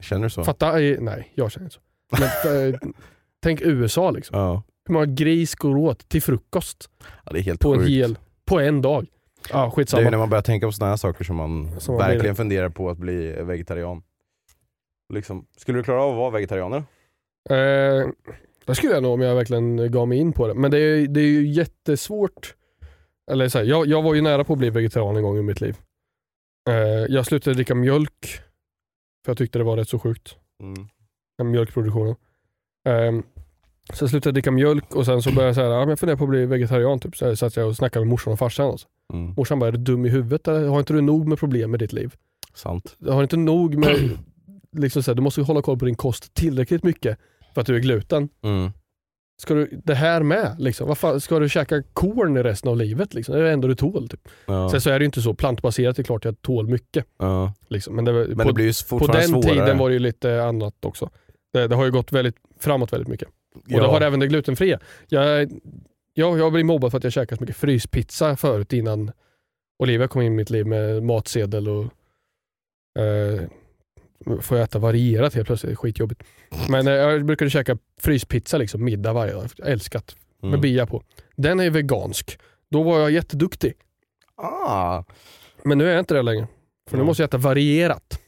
Känner du så? Fatta, i- nej jag känner inte så. Men eh, tänk USA liksom. Ja. Hur många gris går åt till frukost ja, det är helt på en sjukt. hel, på en dag? Ja, Det är skitsamma. när man börjar tänka på sådana här saker som man Som man verkligen funderar på att bli vegetarian. Liksom. Skulle du klara av att vara vegetarianer? Eh, det skulle jag nog om jag verkligen gav mig in på det. Men det är, det är ju jättesvårt. Eller så här, jag, jag var ju nära på att bli vegetarian en gång i mitt liv. Eh, jag slutade dricka mjölk för jag tyckte det var rätt så sjukt. Mm. mjölkproduktionen. Um, så jag slutade dricka mjölk och sen så började jag säga, ja, men jag funderar på att bli vegetarian. Typ. Så satt jag och snackade med morsan och farsan. Alltså. Mm. Morsan bara, är du dum i huvudet eller har inte du nog med problem med ditt liv? Sant. Har inte nog med, liksom så här, du måste hålla koll på din kost tillräckligt mycket för att du är gluten. Mm. Ska du det här med? Liksom? Vad fan, ska du käka korn i resten av livet? Liksom? Det är det enda du tål. Typ. Ja. Sen så är det ju inte så, plantbaserat är klart jag tål mycket. Ja. Liksom. Men, det, Men på, det blir ju på den svårare. tiden var det ju lite annat också. Det, det har ju gått väldigt, framåt väldigt mycket. Och ja. det har även det glutenfria. Jag, jag, jag blev mobbad för att jag käkat så mycket fryspizza förut innan Olivia kom in i mitt liv med matsedel och eh, får jag äta varierat helt plötsligt, det är skitjobbigt. Men eh, jag brukade käka fryspizza liksom middag varje dag, älskat. Med Mm. bia på. Den är ju vegansk. Då var jag jätteduktig. Ah. Men nu är jag inte det längre. För nu Mm. måste jag äta varierat.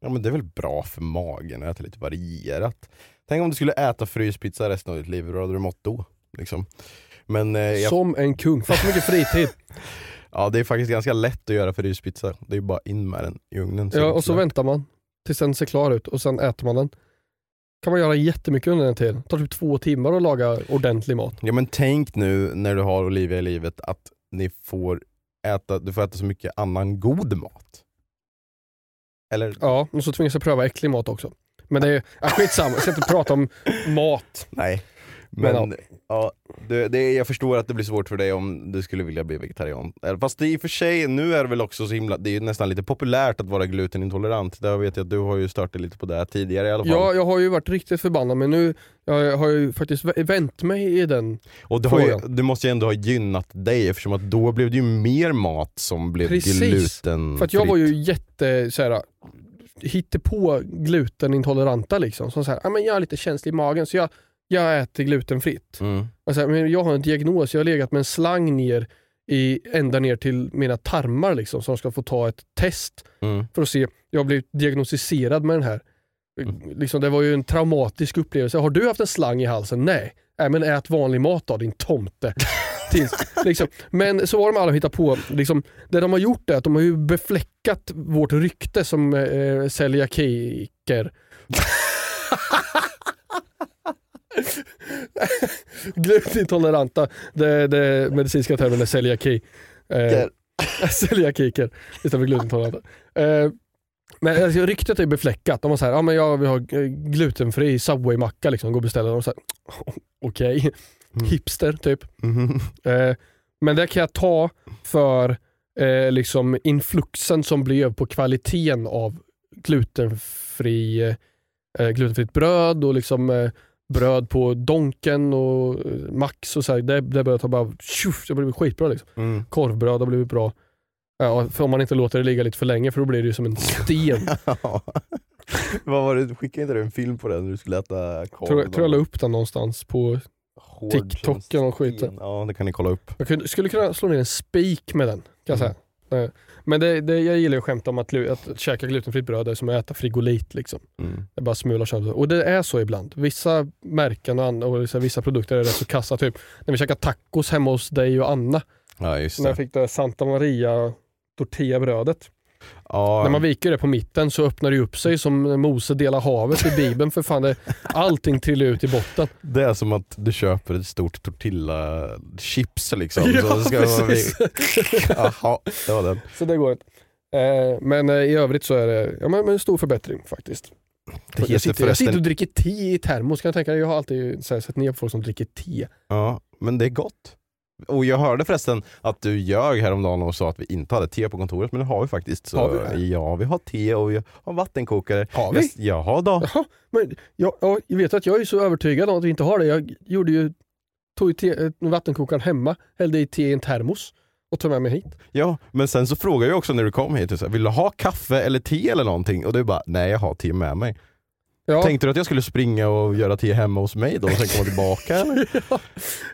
Ja men det är väl bra för magen att äta lite varierat. Tänk om du skulle äta fryspizza resten av ditt liv, hur hade du mått då? Liksom. Men eh, jag, Som en kung. Fast mycket fritid. ja, det är faktiskt ganska lätt att göra fryspizza. Det är ju bara in med den i ugnen. Ja, och så väntar man tills den ser klar ut och sen äter man den. kan man göra jättemycket under den tiden. Det tar typ två timmar att laga ordentlig mat. Ja men tänk nu när du har Olivia i livet att ni får äta, du får äta så mycket annan god mat. Eller? Ja, och så tvingas jag pröva äcklig mat också. Men det är, ja, skitsamma, jag ska inte prata om mat. Nej. Men, Men ja, det, det, jag förstår att det blir svårt för dig om du skulle vilja bli vegetarian. Eh, Fast det i och för sig, nu är det väl också så himla, det är ju nästan lite populärt att vara glutenintolerant. Där vet jag att du har ju startat lite på det här tidigare i alla fall. Ja, jag har ju varit riktigt förbannad men nu jag har ju faktiskt vä- vänt mig i den. Och det, ju, det måste ju ändå ha gynnat dig eftersom att då blev det ju mer mat som blev Precis. gluten För att jag var ju jätte såhär, på glutenintoleranta liksom. Som ja men jag är lite känslig i magen så jag, jag äter glutenfritt. mm. Och så här, men jag har en diagnos, jag har legat med en slang ner i, ända ner till mina tarmar liksom, som ska få ta ett test Mm. för att se. Jag har blivit diagnostiserad med den här. Liksom, det var ju en traumatisk upplevelse. Har du haft en slang i halsen? Nej. Nej men ät vanlig mat då din tomte. Liksom. Men så har de alla hittat på, liksom, det de har gjort är att de har ju befläckat vårt rykte som eh, celiakiker. Glutenintoleranta, det, det medicinska termen är celiaki. Eh, celiakiker istället för glutenintoleranta. Eh, men alltså, ryktet är befläckat. De var såhär, ja men jag vill ha eh, glutenfri Subway-macka liksom, gå och beställa. De så här, Okej, hipster typ. Mhm. Eh, men det kan jag ta för eh, liksom influxen som blev på kvaliteten av glutenfri, eh, glutenfritt bröd och liksom eh, bröd på Donken och eh, Max och så här. Det, det började ta bara, tjuff, det blev skitbra liksom. Mm. Korvbröd har blivit bra. Ja, om man inte låter det ligga lite för länge för då blir det ju som en sten. Ja. Vad var det, skickade inte du en film på det när du skulle äta korv? tror, tror jag la upp den någonstans på Hård som och skiten. Ja det kan ni kolla upp. Jag kunde, skulle kunna slå ner en spik med den. Kan jag säga. Eh, Men det, det, jag gillar ju att skämta om att, att käka glutenfritt bröd är som att äta frigolit. Liksom. Mm. Det är bara och köpa. Och det är så ibland. Vissa märken och, andra, och vissa, vissa produkter är rätt så kassa. Typ när vi käkade tacos hemma hos dig och Anna. Ja just När jag det. fick det Santa Maria tortillabrödet. Ja, När man viker det på mitten så öppnar det upp sig som Mose delar havet i bibeln. För fan, det, allting trillar ut i botten. det är som att du köper ett stort tortilla-chips liksom. Ja, så ska man- precis. Jaha, det var den. Så det går inte. Eh, men eh, i övrigt så är det ja, men, en stor förbättring faktiskt. Det jag, sitter, jag sitter förresten, och dricker te i termos kan jag tänka dig. Jag har alltid så här, sett ner på folk som dricker te. ja, men det är gott. Och jag hörde förresten att du ljög häromdagen och sa att vi inte hade te på kontoret, men det har vi faktiskt. Så, Har vi det? Ja, vi har te och vi har vattenkokare. Har vi? Jag, jaha då. Jaha, men jag, ja, jag vet att jag är så övertygad om att vi inte har det. Jag gjorde ju, tog ju te, eh, vattenkokaren hemma, hällde i te i en termos och tog med mig hit. Ja, men sen så frågade jag också när du kom hit, vill du ha kaffe eller te eller någonting? Och du bara, nej jag har te med mig. Ja, Tänkte du att jag skulle springa och göra te hemma hos mig då och sen komma tillbaka eller?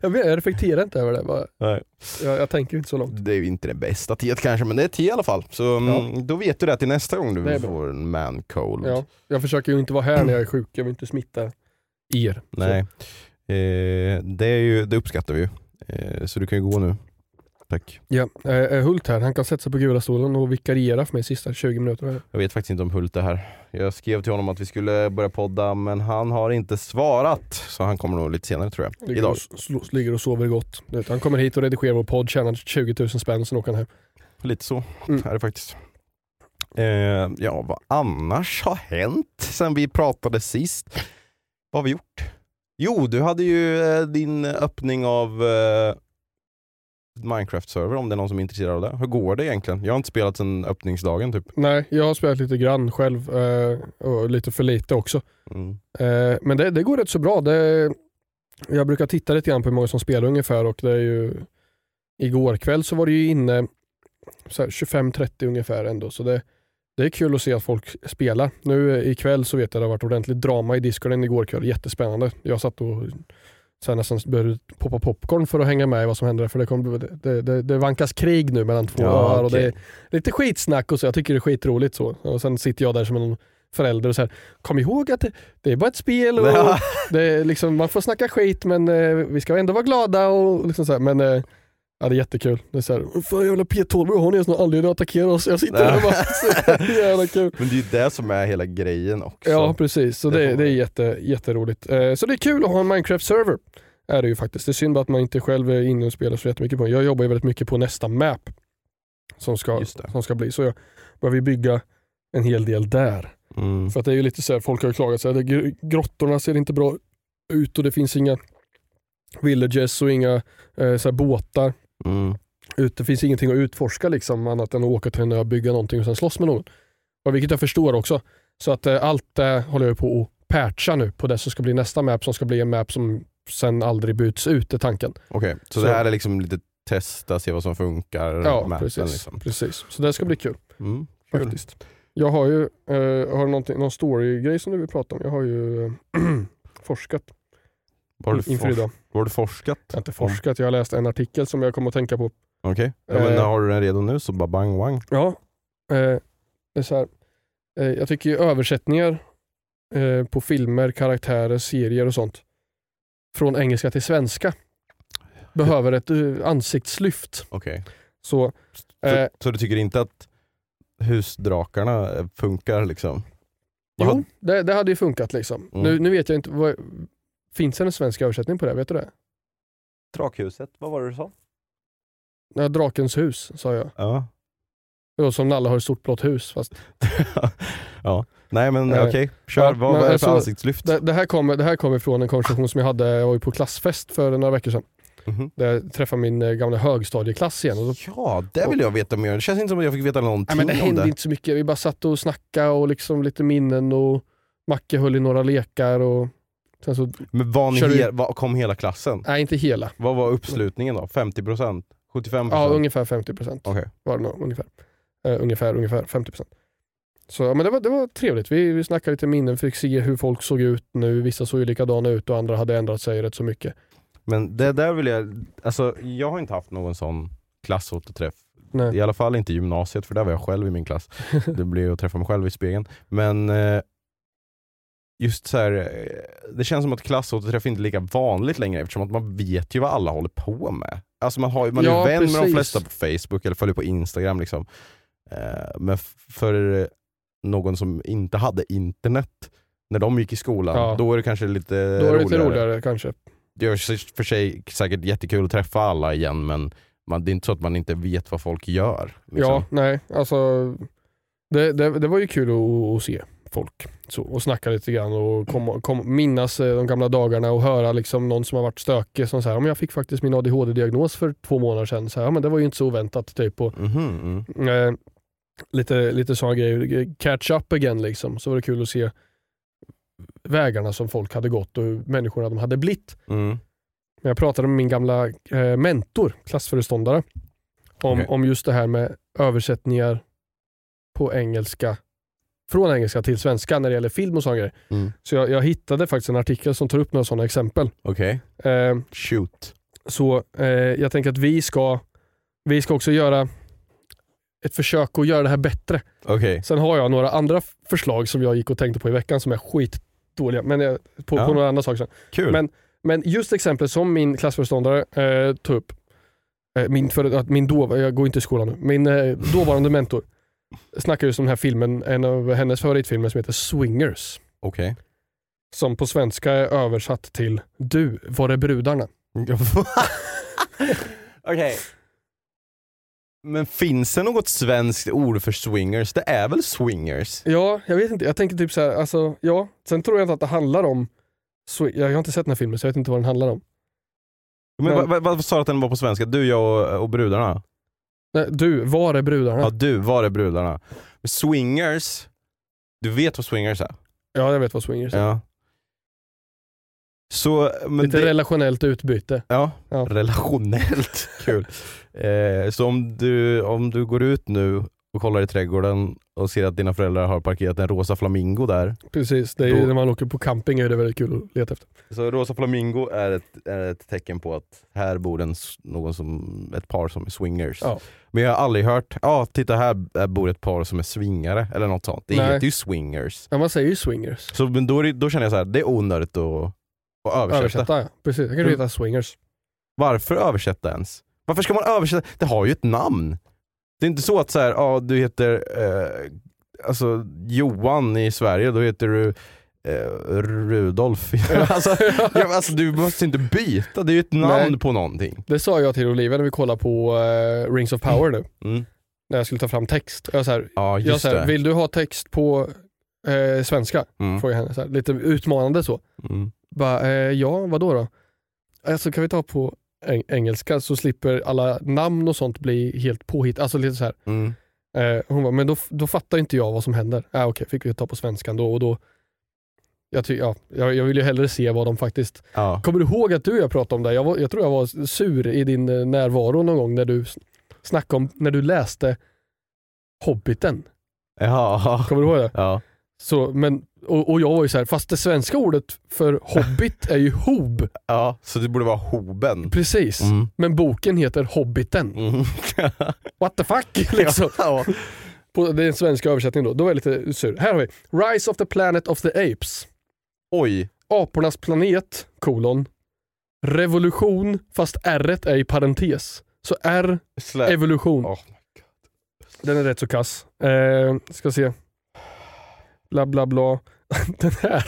jag, vet, jag reflekterar inte över det. Bara, Nej. jag, jag tänker inte så långt. Det är ju inte det bästa teet kanske, men det är te i alla fall. Så mm, då vet du det till nästa gång du får en man cold. Ja, jag försöker ju inte vara här när jag är sjuk. Jag vill inte smitta er. Nej, eh, det, är ju, det uppskattar vi ju. Eh, så du kan ju gå nu. Tack. Ja, eh, eh, Hult här, han kan sätta sig på gula stolen och vikariera för mig sista 20 minuterna. Jag vet faktiskt inte om Hult är här. Jag skrev till honom att vi skulle börja podda, men han har inte svarat. Så han kommer nog lite senare tror jag. Ligger Idag. och, ligger och sover gott. Han kommer hit och redigerar vår podd, tjänar 20 000 spänn, sen åker han hem. Lite så Mm. är det faktiskt. Eh, ja, vad annars har hänt sen vi pratade sist? Vad har vi gjort? Jo, du hade ju eh, din öppning av eh, Minecraft-server om det är någon som är intresserad av det. Hur går det egentligen? Jag har inte spelat sedan öppningsdagen typ. Nej, jag har spelat lite grann själv eh, och lite för lite också. Mm. Eh, men det, det går rätt så bra. Det, jag brukar titta lite grann på hur många som spelar ungefär och det är ju igår kväll så var det ju inne så här 25-30 ungefär ändå. Så det, det är kul att se att folk spelar. Nu eh, ikväll så vet jag att det har varit ordentligt drama i discorden igår kväll. Jättespännande. Jag satt och så här nästan började poppa popcorn för att hänga med i vad som händer. För det, kom, det, det, det vankas krig nu mellan två Ja, öar och det är lite skitsnack och så. Jag tycker det är skitroligt så. Och sen sitter jag där som en förälder och här, kom ihåg att det, det är bara ett spel och Ja. det liksom, man får snacka skit men eh, vi ska ändå vara glada och liksom så här, men eh, ja, det är jättekul. Det är såhär, fan jävla P12 har ni ens någon anledning att attackera oss? Jag sitter där och bara, så jävla kul. Men det är ju det som är hela grejen också. Ja precis, så Det det, är jätte, jätteroligt. Eh, så det är kul att ha en Minecraft-server. Är det ju faktiskt. Det är synd bara att man inte själv är inne och spelar så jättemycket på den. Jag jobbar ju väldigt mycket på nästa map. Som ska, som ska bli. Så jag behöver bygga en hel del där. Mm. För att det är ju lite så här, folk har ju klagat så här, det- gr- grottorna ser inte bra ut och det finns inga villages och inga eh, så här, båtar. Mm. Ut, det finns ingenting att utforska liksom annat än att åka till en ö, bygga någonting och sen slåss med någon. Och vilket jag förstår också. Så att eh, allt det håller jag på att patcha nu på det som ska bli nästa map som ska bli en map som sen aldrig byts ut är tanken. Okej, så, Så- det här är liksom lite testa, se vad som funkar. Ja, mappen, precis, Liksom. precis. Så det ska bli kul Mm. Kul. faktiskt. Jag har ju eh, har du någon story-grej som du vill prata om. Jag har ju eh, forskat Vad har, du inför idag. vad har du forskat? Jag har inte forskat, jag har läst en artikel som jag kommer att tänka på. Okej, ja, men Eh. har du den redo nu så bara bang bang. Ja, eh, det är så här. Eh, jag tycker ju översättningar eh, på filmer, karaktärer, serier och sånt från engelska till svenska behöver ett eh, ansiktslyft. Okej. Så Så, eh, så du tycker inte att husdrakarna funkar liksom? Jo, det, det hade ju funkat liksom. Mm. Nu, nu vet jag inte, vad, finns det en svensk översättning på det? Vet du det? Drakhuset, vad var det du sa? Ja, Drakens hus sa jag. Ja. Det var som Nalle har ett stort blått hus. Fast ja. Nej men Eh, okej, kör. ja, vad men är det för alltså, ansiktslyft? det, det, här kommer, det här kommer från en konversation som jag hade, jag var ju på klassfest för några veckor sedan. Mhm. Där jag träffade min eh, gamla högstadieklass igen. Och då, Ja, det vill jag veta mer. Det känns inte som att jag fick veta någonting nej, men det hände det. inte så mycket, vi bara satt och snackade och liksom lite minnen och Macke höll i några lekar och sen så, Men var ni Kör du- he- var, kom hela klassen? nej inte hela. Vad var uppslutningen då? 50%? 75%? Ja, ungefär 50 procent Okej. var det nog, ungefär. Eh, ungefär, ungefär 50 procent. Så ja, men det var, det var trevligt. Vi, vi snackade lite minnen, fick se hur folk såg ut nu. Vissa såg ju likadana ut och andra hade ändrat sig rätt så mycket. Men det där vill jag, alltså jag har inte haft någon sån klassåterträff. Nej. I alla fall inte i gymnasiet för där var jag själv i min klass. Det blev ju att träffa mig själv i spegeln. Men eh, just så här, eh, det känns som att klassåterträff inte är lika vanligt längre eftersom att man vet ju vad alla håller på med. Alltså man, har, man är Ja, vän med de precis. flesta på Facebook eller följer på Instagram. Liksom. Eh, men för någon som inte hade internet när de gick i skolan, Ja. då är det kanske lite Då är det lite roligare. roligare kanske. Det är för sig säkert jättekul att träffa alla igen men man, det är inte så att man inte vet vad folk gör. Liksom. Ja, nej, alltså det, det, det var ju kul att, att se folk. Så, och snacka lite grann och kom, kom, minnas eh, de gamla dagarna och höra liksom någon som har varit stökig som säger, jag fick faktiskt min ADHD-diagnos för två månader sedan. Så här, ja, men det var ju inte så oväntat. Typ. Och, Mhm, mm. eh, lite, lite sådana grejer. Catch up again liksom. Så var det kul att se vägarna som folk hade gått och hur människorna de hade blivit. Mm. Jag pratade med min gamla eh, mentor, klassföreståndare, om, Okej. om just det här med översättningar på engelska, från engelska till svenska när det gäller film och sådana. Mm. Så jag, jag hittade faktiskt en artikel som tar upp några sådana exempel. Okej, Eh, shoot. så eh, jag tänker att vi ska, vi ska också göra ett försök att göra det här bättre. Okej, Sen har jag några andra förslag som jag gick och tänkte på i veckan som är skitdåliga. Men jag, på, Ja. på några andra saker sen. kul. Men, men just exemplet som min klassföreståndare eh, tog upp, eh, min, för, min då, jag går inte i skolan nu, min eh, dåvarande mentor snackar just om den här filmen, en av hennes favoritfilmer som heter Swingers. Okej. Som på svenska är översatt till Du, var är brudarna? Okej. Men finns det något svenskt ord för swingers? Det är väl swingers? Ja, jag vet inte. Jag tänker typ så här, alltså, ja. Sen tror jag inte att det handlar om, jag har inte sett den här filmen så jag vet inte vad den handlar om. Men, Men- vad, vad, vad sa du att den var på svenska? Du, jag och, och brudarna? Nej, du, var är brudarna? Ja, Ja, du, var är brudarna? Swingers, du vet vad swingers är? jag vet vad swingers är. Ja. Så, Lite det, relationellt utbyte. ja, Ja. relationellt kul. Eh, så om du, om du går ut nu och kollar i trädgården och ser att dina föräldrar har parkerat en rosa flamingo där. Precis, det är ju när man åker på camping är det väldigt kul att leta efter. Så rosa flamingo är ett, är ett tecken på att här bor en, någon som, ett par som är swingers. Ja. Men jag har aldrig hört, ja titta här är- bor ett par som är swingare eller något sånt. Det Nej. heter ju swingers. Ja, man säger ju swingers. Så men då, det- då känner jag så här, det är onödigt att, att översätta. Översätta, ja. Precis. Jag kan Mm. heta swingers. Varför översätta ens? Varför ska man översätta? Det har ju ett namn. Det är inte så att så här, ja, du heter eh, alltså, Johan i Sverige, då heter du eh, Rudolf. alltså, ja, alltså, du måste inte byta, det är ju ett namn Nej. på någonting. Det sa jag till Olivia när vi kollade på eh, Rings of Power nu. Mm. När jag skulle ta fram text. Jag, så här, Ja jag så här, vill du ha text på eh, svenska? Mm. Frågade henne. Så här, lite utmanande så. Mm. Bara, eh, ja, vad då? då? Alltså kan vi ta på eng- engelska så slipper alla namn och sånt bli helt påhitt. Alltså lite så här. Mm. Eh, hon bara, men då, då fattar inte jag vad som händer. Äh, Okej, fick vi ta på svenskan då och då. Jag, ty, ja, jag, jag vill ju hellre se vad de faktiskt... Ja. Kommer du ihåg att du och jag pratade om det? Jag, var, jag tror jag var sur i din eh, närvaro någon gång när du snackade om, när du läste Hobbiten. Ja. Kommer du ihåg det? Ja. Så, men, och, och jag var ju så här, fast det svenska ordet för hobbit är ju hob. ja, så det borde vara Hoben. Precis. Mm. Men boken heter Hobbiten. Mm. What the fuck? liksom. ja. På den svenska översättningen då. Då var jag lite sur. Här har vi Rise of the Planet of the Apes. Oj. Apornas planet, kolon. Revolution, fast R är i parentes. Så R, Slä. evolution. Åh. Den är rätt så kass. Eh, ska se. Bla bla bla. Den här.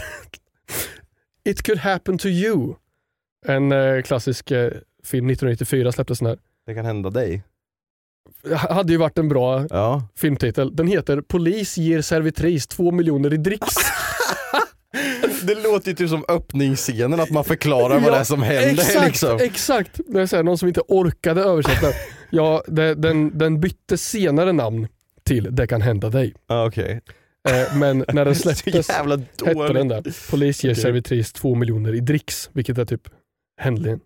It could happen to you. En eh, klassisk eh, film 1994 släpptes den här. Det kan hända dig. H- Hade ju varit en bra Ja. filmtitel. Den heter Polis ger servitris två miljoner i dricks. Det låter ju typ som öppningsscenen, att man förklarar vad Ja, det är som händer. Exakt, liksom. exakt. Det är här, någon som inte orkade översätta. ja, det, den, den bytte senare namn till Det kan hända dig. Okej. Eh, men när den släpptes jävla hette den där Polis ger Okej. servitris två miljoner i dricks, vilket är typ händligen.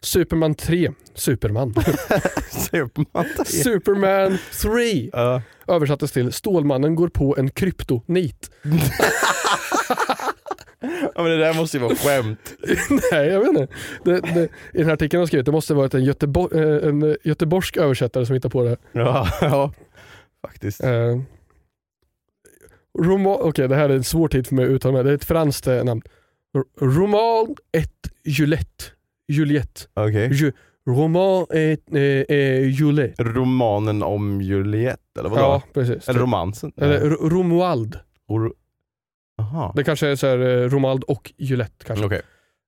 Superman 3, Superman. Superman. Superman 3 Ja. översattes till Stålmannen går på en kryptonit. ja men det där måste ju vara skämt. Nej, jag vet inte. Det, det, I den här artikeln har skrivit det måste varit en, Götebo eh, en göteborgsk översättare som hittade på det. Ja, ja. faktiskt. Eh, Roma- Okej, det här är en svår tid för mig att uttala mig. Det är ett franskt eh, namn. Roman et Juliette. Juliette. Okej. Ju, roman et eh, eh, Juliette. Romanen om Juliette eller vadå? Ja, precis. Eller romansen? Eller Romuald. Or- Jaha. Det kanske är så här, eh, Romuald och Juliette. Kanske. Okej.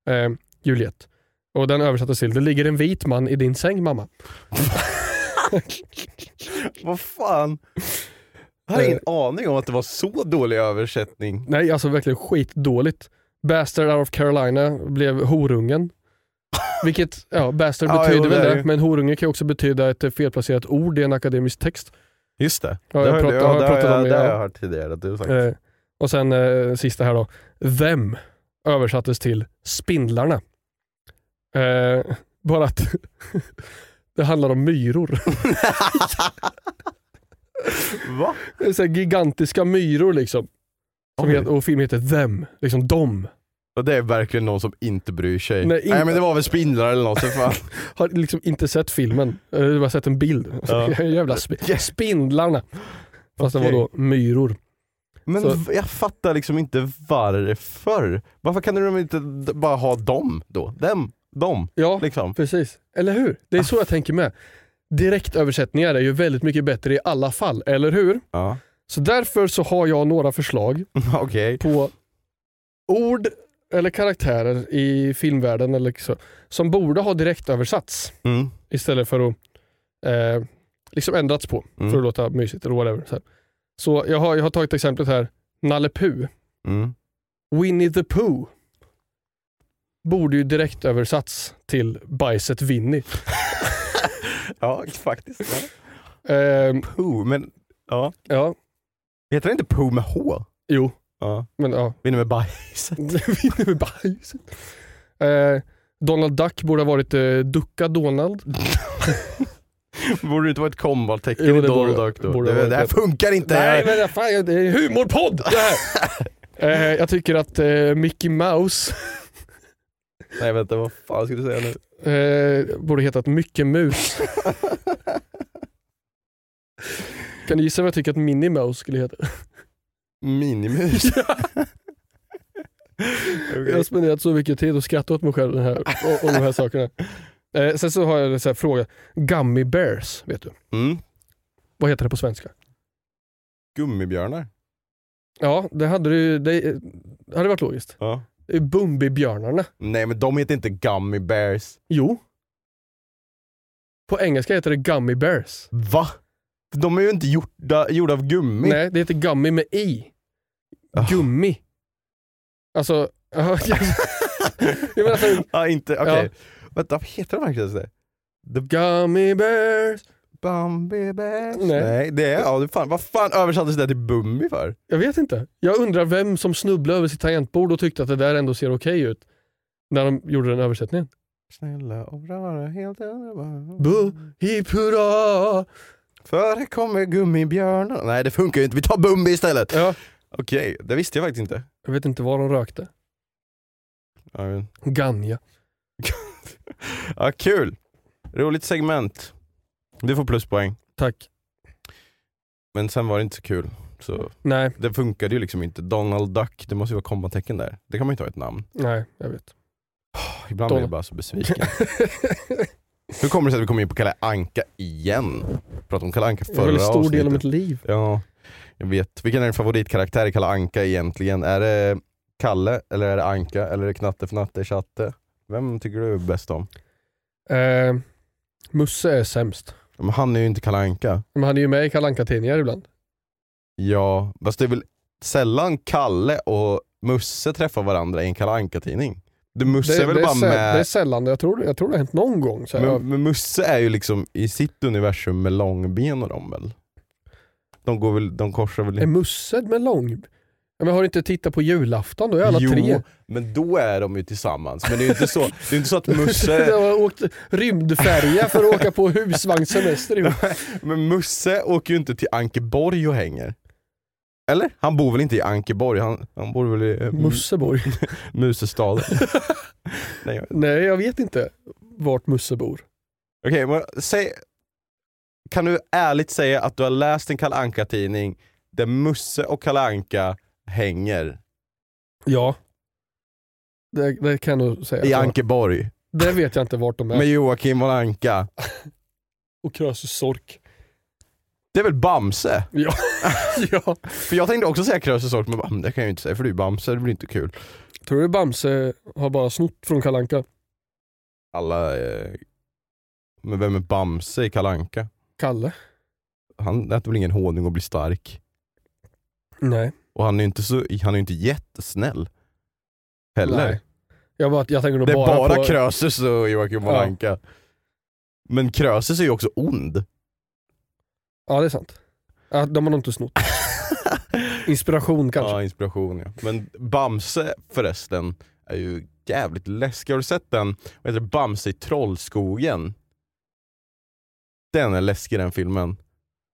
Eh, Juliette. Och den översattes till Det ligger en vit man i din säng mamma. Vad fan? Jag hade Eh. ingen aning om att det var så dålig översättning. Nej, alltså verkligen skitdåligt. Bastard out of Carolina blev horungen. Vilket, ja, bastard Ja, betyder jo, väl det det, men horunge kan också betyda ett eh, felplacerat ord i en akademisk text. Just det. Ja, det jag pratar- det, jag har har pratat jag, om det, det har ja. jag hört tidigare att du sagt. Eh, och sen eh, sista här då. Them översattes till spindlarna. Eh, bara att det handlar om myror. Va? Det är så gigantiska myror liksom. Som heter, och filmen heter Them, liksom. Och det är verkligen någon som inte bryr sig. Nej, Nej, inte- men det var väl spindlar eller något. Fan. Har liksom inte sett filmen, jag har sett en bild. Ja. Jävla sp- spindlarna. Fast det Okej. var då myror. Men Så- jag fattar liksom inte varför. Varför kan de inte bara ha dem då? Dem, dem, Ja, liksom. precis. Eller hur? Det är så jag tänker med. Direktöversättningar är ju väldigt mycket bättre i alla fall, eller hur? Ja, Så därför så har jag några förslag okej. på ord eller karaktärer i filmvärlden eller så, som borde ha direktöversatts Mm. istället för att eh, liksom ändrats på Mm. för att låta mysigt eller whatever. Så, så jag, har, jag har tagit exemplet här, Nalle Puh. Mm. Winnie the Pooh borde ju direktöversatts till bajset Winnie. Ja, faktiskt. Ja. Ehm, Pooh, men ja. ja, Heter det inte Pooh med H? jo, Ja. men ja. Vinner med bajset. Winnie med bajset. Eh, Donald Duck borde ha varit eh, Ducka Donald. Borde det inte vara ett komvaltecken Jo, i det Donald borde- Duck då? borde Det, vara det här funkar inte! Nej men fan, det är en humorpodd det här. eh, jag tycker att eh, Mickey Mouse Nej vänta, vad fan ska du säga nu? Eh, borde hetat Mycket Mus. kan du gissa vad jag tycker att Minnie Mouse skulle heta? Minimus? Jag har spenderat så mycket tid och skrattat åt mig själv den här, och, och de här sakerna. Eh, sen så har jag en här fråga. Gummy Bears, vet du? Mm. Vad heter det på svenska? Gummibjörnar? Ja, det hade, du, det hade varit logiskt. Ja. Det Bumbibjörnarna. Nej men de heter inte Gummy Bears. Jo. På engelska heter det Gummy Bears. Va? De är ju inte gjorda, gjorda av gummi. Nej, det heter Gummy med i. Ah. Gummi. Alltså... ja, jag menar alltså, inte, okej. Ja. Vänta, vad heter de verkligen så? The Gummy Bears. Bumby Bears? Nej. Nej, det är, ja, det fan, vad fan översattes det till Bumbi för? Jag vet inte. Jag undrar vem som snubblade över sitt tangentbord och tyckte att det där ändå ser okej ut. När de gjorde den översättningen. Snälla och rara helt underbar. Bu, hipp hurra. För här kommer gummibjörnar. Nej det funkar ju inte, vi tar Bumbi istället. Ja, Okej, det visste jag faktiskt inte. jag vet inte vad de rökte. Ja, men- Ganja. ja, kul. Roligt segment. Du får pluspoäng. Tack. Men sen var det inte så kul. Så Nej, det funkade ju liksom inte. Donald Duck, det måste ju vara kommatecken där. Det kan man ju inte ha ett namn. nej, jag vet. Ibland blir jag bara så besviken. Hur kommer det sig att vi kommer in på Kalle Anka igen? Pratade om Kalle Anka Det var förra en stor del av avsnittet. mitt liv. Ja, jag vet. Vilken är din favoritkaraktär i Kalle Anka egentligen? Är det Kalle, eller är det Anka, eller är det Knatte Fnatte Chatte? Vem tycker du är bäst om? Eh, Musse är sämst. Men han är ju inte Kalle Anka. Men han är ju med i Kalle Anka-tidningar ibland. Ja, fast det är väl sällan Kalle och Musse träffar varandra i en Kalle Anka-tidning? Det Musse Det, är väl det, är bara säll- det är med... sällan, jag tror, jag tror det har hänt någon gång. Så Men, men Musse är ju liksom i sitt universum med långben och de väl? De, går väl, de korsar väl Är Musse med lång? Men har du inte tittat på julafton? Då är alla jo, tre. men då är de ju tillsammans. Men det är ju inte så, det är inte så att Jag Musse... har åkt rymdfärja för att åka på husvagnssemester. ihop. Men Musse åker ju inte till Ankeborg och hänger. Eller? Han bor väl inte i Ankeborg? Han, han bor väl i eh, Musseborg. Musestaden? Nej, jag- Nej, jag vet inte vart Musse bor. Okej, men säg, kan du ärligt säga att du har läst en Kalle Anka tidning där Musse och Kalle Anka hänger Ja. Det, det kan nog säga. i Ankeborg Det vet jag inte vart de är. med Joakim och Anka? Och Krösus Sork. Det är väl Bamse? Ja. ja. För jag tänkte också säga Krösus Sork, men Bam, det kan jag ju inte säga för du är Bamse, det blir inte kul. Tror du Bamse har bara snott från Kalle Anka? Alla... Eh, men vem är Bamse i Kalle Anka? Kalle? Han äter väl ingen honung och blir stark? Nej. Och han är ju inte, så, han är ju inte jättesnäll. Heller. Nej. Jag, bara, jag tänker nog Det är bara, bara, på... Krösus och Joakim von Ja. Anka. Men Krösus är ju också ond. Ja det är sant. Ja, de har nog inte snott. Inspiration kanske. Ja, inspiration ja. Men Bamse förresten är ju jävligt läskig. Har du sett den? Vad heter det? Bamse i Trollskogen? Den är läskig den filmen.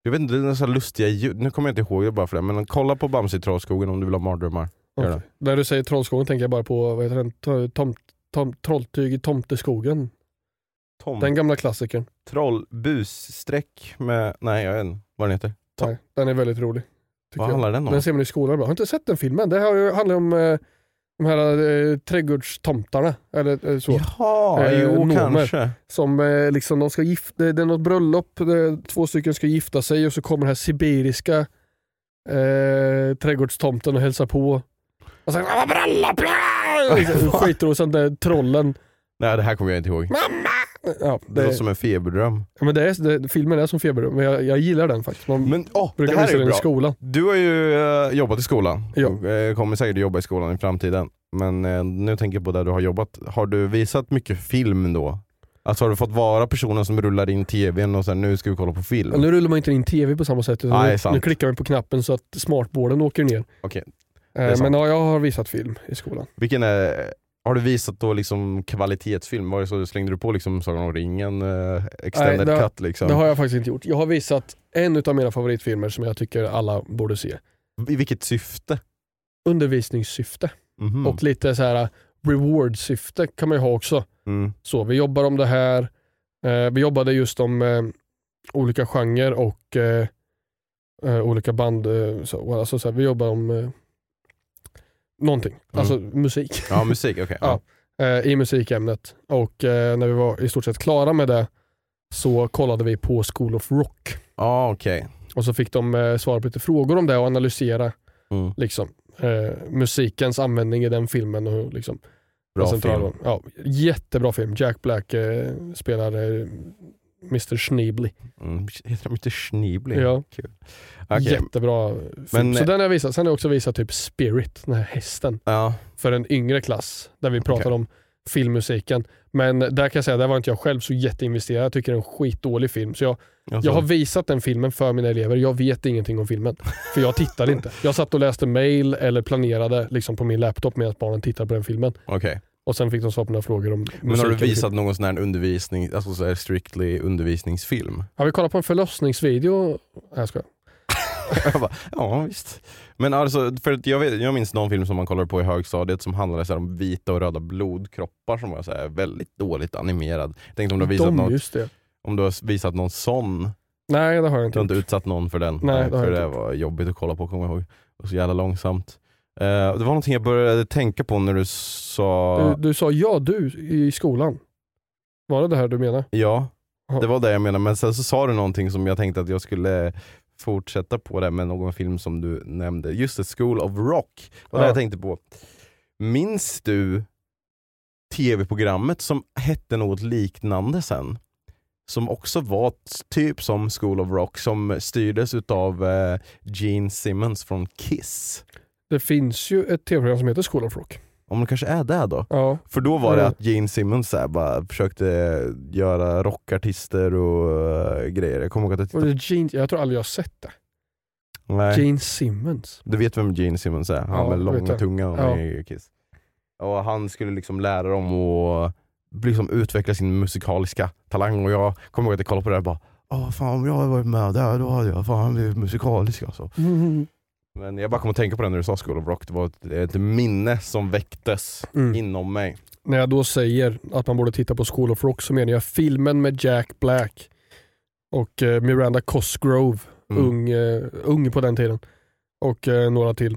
Jag vet inte, det är så här lustiga ljud. Nu kommer jag inte ihåg det bara för det. Men kolla på Bamse i Trollskogen om du vill ha mardrömmar. Okej. När du säger Trollskogen tänker jag bara på vad heter den? To- Tom, tom, trolltyg i Tomteskogen. Tom. Den gamla klassikern. Trollbussträck med, nej jag vet inte vad den heter. Tom. Nej, den är väldigt rolig. Vad jag. handlar den om? Den ser man i skolan ibland. Har inte sett den filmen? Det handlar om eh, de här eh, trädgårdstomtarna. Eller eh, så. Jaha, Eh, jo nomer. kanske. Som eh, liksom, de ska gifta, det är något bröllop, det, två stycken ska gifta sig och så kommer den här sibiriska eh, trädgårdstomten och hälsar på. Och sen "Ah, bröllop! ja!" Liksom, Skiter och sen där trollen. Nej det här kommer jag inte ihåg. Ja, Det det, låter som en feberdröm. ja, men det är, det, filmen är som feber, men jag, jag gillar den faktiskt. Man Men det brukar här visa är den i skolan. Du har ju eh, jobbat i skolan. Ja. Eh, kommer säkert jobba i skolan i framtiden. Men eh, nu tänker jag på där du har jobbat. Har du visat mycket film då? Alltså har du fått vara personen som rullar in tvn och sen nu ska vi kolla på film? Ja, nu rullar man inte in tv på samma sätt. Nej, nu, nu klickar man på knappen så att smartboarden åker ner. Sant. men ja, jag har visat film i skolan. Vilken är, har du visat då liksom kvalitetsfilm? Var det så slängde du på liksom Sagan om ringen, eh, extended Nej, det- cut liksom? Det har jag faktiskt inte gjort. Jag har visat en av mina favoritfilmer som jag tycker alla borde se. I vilket syfte? Undervisningssyfte Mhm. och lite så här reward-syfte kan man ju ha också. Mm. Så vi jobbar om det här. Eh, vi jobbade just om eh, olika genrer och eh, eh, olika band. Eh, så, alltså, så här, vi jobbar om någonting, alltså musik. Ja musik, okej. Ja. eh, i musikämnet. Och eh, när vi var i stort sett klara med det så kollade vi på School of Rock. Ja okej. Och så fick de eh, svara på lite frågor om det och analysera Mm. liksom, eh, musikens användning i den filmen. Och, liksom, Bra film. Ja, jättebra film. Jack Black eh, spelar eh, Mr. Schneebly. Mm. Heter de inte Schneebly? Ja. Kul. Okej. Jättebra film. Men- så den har jag visat. Sen har jag också visat typ Spirit, den här hästen, Ja. för en yngre klass. Där vi pratar Okej. om filmmusiken. Men där kan jag säga, där var inte jag själv så jätteinvesterad. Jag tycker det är en skitdålig film. Så jag, Alltså, jag har visat den filmen för mina elever. Jag vet ingenting om filmen. För jag tittade inte. Jag satt och läste mail eller planerade liksom på min laptop medan barnen tittade på den filmen. Okej. Och sen fick de svara på några frågor om Men har musiken du visat någon sån här undervisning, alltså så här strictly undervisningsfilm? Har vi kollat på en förlossningsvideo? Nej, jag skojar. jag bara, ja visst. Men alltså, för jag, vet, jag minns någon film som man kollade på i högstadiet som handlade så om vita och röda blodkroppar som var så här väldigt dåligt animerad. Jag tänkte om du har visat, De, något, det. om du har visat någon sån, Nej, det har jag du inte har inte gjort. utsatt någon för den. Nej, det har för jag det inte var jobbigt att kolla på kommer jag ihåg. Och så jävla långsamt. Eh, det var någonting jag började tänka på när du sa, Du, du sa ja du i skolan. Var det det här du menar? ja, Ja. det var det jag menade. Men sen så sa du någonting som jag tänkte att jag skulle fortsätta på det med någon film som du nämnde. Just det, School of Rock. Det var det Ja. jag tänkte på. Minns du tv-programmet som hette något liknande sen? Som också var typ som School of Rock, som styrdes utav eh, Gene Simmons från Kiss. Det finns ju ett tv-program som heter School of Rock. Om det kanske är det då? Ja. För då var det att Gene Simmons så här bara försökte göra rockartister och eh, grejer. Jag kommer ihåg att jag Och det tittade. Gene, jag tror aldrig jag har sett det. Nej. Gene Simmons. Du vet vem Gene Simmons är? Han Ja, med långa jag. tungan Ja. Kiss. Och han skulle liksom lära dem att liksom utveckla sin musikaliska talang och jag kommer ihåg att jag kollade på det här och bara Åh fan om jag hade varit med där då hade jag fan blivit musikalisk alltså. Men jag bara kom att tänka på det när du sa School of Rock, det var ett, ett minne som väcktes Mm. inom mig. När jag då säger att man borde titta på School of Rock så menar jag filmen med Jack Black och eh, Miranda Cosgrove, Mm. ung, eh, ung på den tiden. Och eh, några till.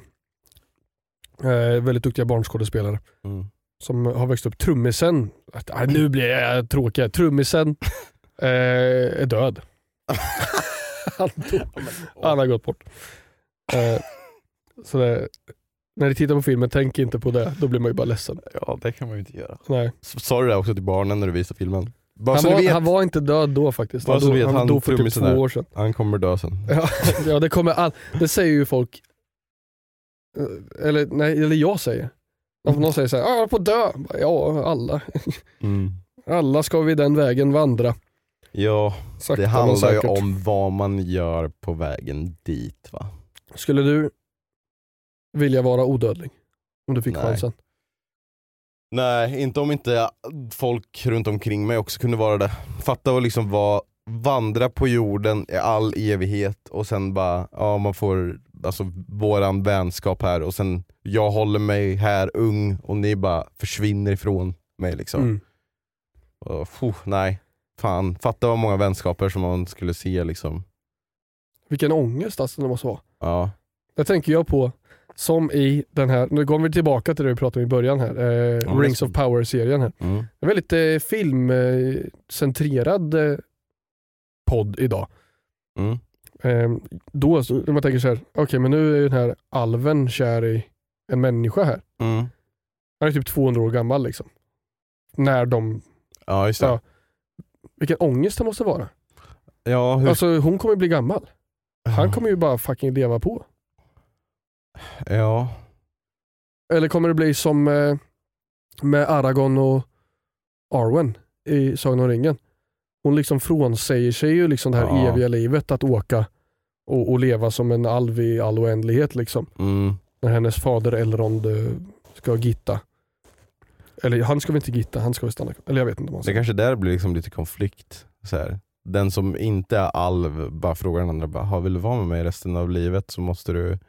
Eh, väldigt duktiga barnskådespelare Mm. som har växt upp. Trummisen, ah, nu blir jag tråkig, trummisen eh, är död. han, dog. han har gått bort. Eh, så det, när ni tittar på filmen, tänk inte på det. Då blir man ju bara ledsen. Ja det kan man ju inte göra. Nej. S- Sa du det också till barnen när du visade filmen? Bara Han så var, vet, han var inte död då faktiskt. Bara Han, så dog, vet, han han dog för typ trummisen två där. år sedan. han kommer dö sen. Ja, ja det, kommer all, det säger ju folk eh, eller, nej, eller jag säger. Om någon säger så här, ah, jag är på att dö. Bara, Ja, alla. Mm. Alla ska vi den vägen vandra. Ja, Sakta det men handlar ju säkert. om vad man gör på vägen dit va. Skulle du vilja vara odödlig? Om du fick Nej. chansen? Nej, inte om inte folk runt omkring mig också kunde vara det. Fatta att liksom vara, vandra på jorden i all evighet och sen bara, ja man får alltså våran vänskap här och sen jag håller mig här ung och ni bara försvinner ifrån mig liksom. Mm. Och, fuh, nej, fan. Fatta vad många vänskaper som man skulle se liksom. Vilken ångest alltså det måste vara. Ja. Det tänker jag på som i den här, nu går vi tillbaka till det vi pratade om i början här, eh, Ja, Rings of Power-serien här. Mm. En väldigt eh, filmcentrerad eh, podd idag. Mm. Eh, då, när man tänker så här, okej men nu är ju den här alven kär i en människa här. Mm. Han är typ 200 år gammal liksom. När de, Ja just det. Ja. vilken ångest det måste vara. Ja, hur, Alltså hon kommer bli gammal. Han kommer ju bara fucking leva på. ja. Eller kommer det bli som eh, med Aragorn och Arwen i Sagan om ringen? Hon liksom frånsäger sig ju liksom det här Ja. eviga livet att åka och, och leva som en alv i all oändlighet liksom. Mm. När hennes fader Elrond eh, ska gitta. Eller han ska väl inte gitta, han ska väl stanna Eller jag vet inte om han Det kanske där blir liksom lite konflikt. Så här. Den som inte är alv bara frågar den andra, bara, "Ha, vill du vara med mig resten av livet så måste du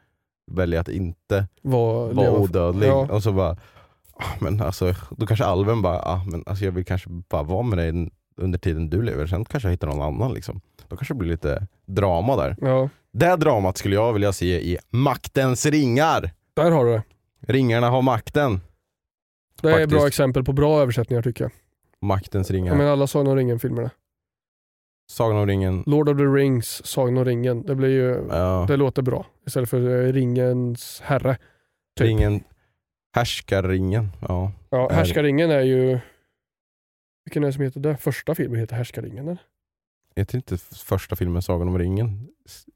välja att inte Var, vara odödlig. Ja. Och så bara, "Ah, men alltså, då kanske alven bara, ah, men alltså, jag vill kanske bara vara med dig under tiden du lever, sen kanske jag hittar någon annan. Liksom. Då kanske det blir lite drama där. Ja, Det dramat skulle jag vilja se i Maktens ringar. där har du det. Ringarna har makten. Det är Faktiskt. bra exempel på bra översättningar tycker jag. Maktens ringar. Jag menar alla Sagan om ringen-filmerna. Sagan om ringen. Lord of the Rings, Sagan om ringen. Det blir ju Ja. Det låter bra. Istället för eh, ringens herre. Typ. Ringen. Härskarringen. Ja. Ja, Är- Härskaringen är ju... Vilken är det som heter det? Första filmen heter Härskaringen eller? Heter inte första filmen Sagan om ringen?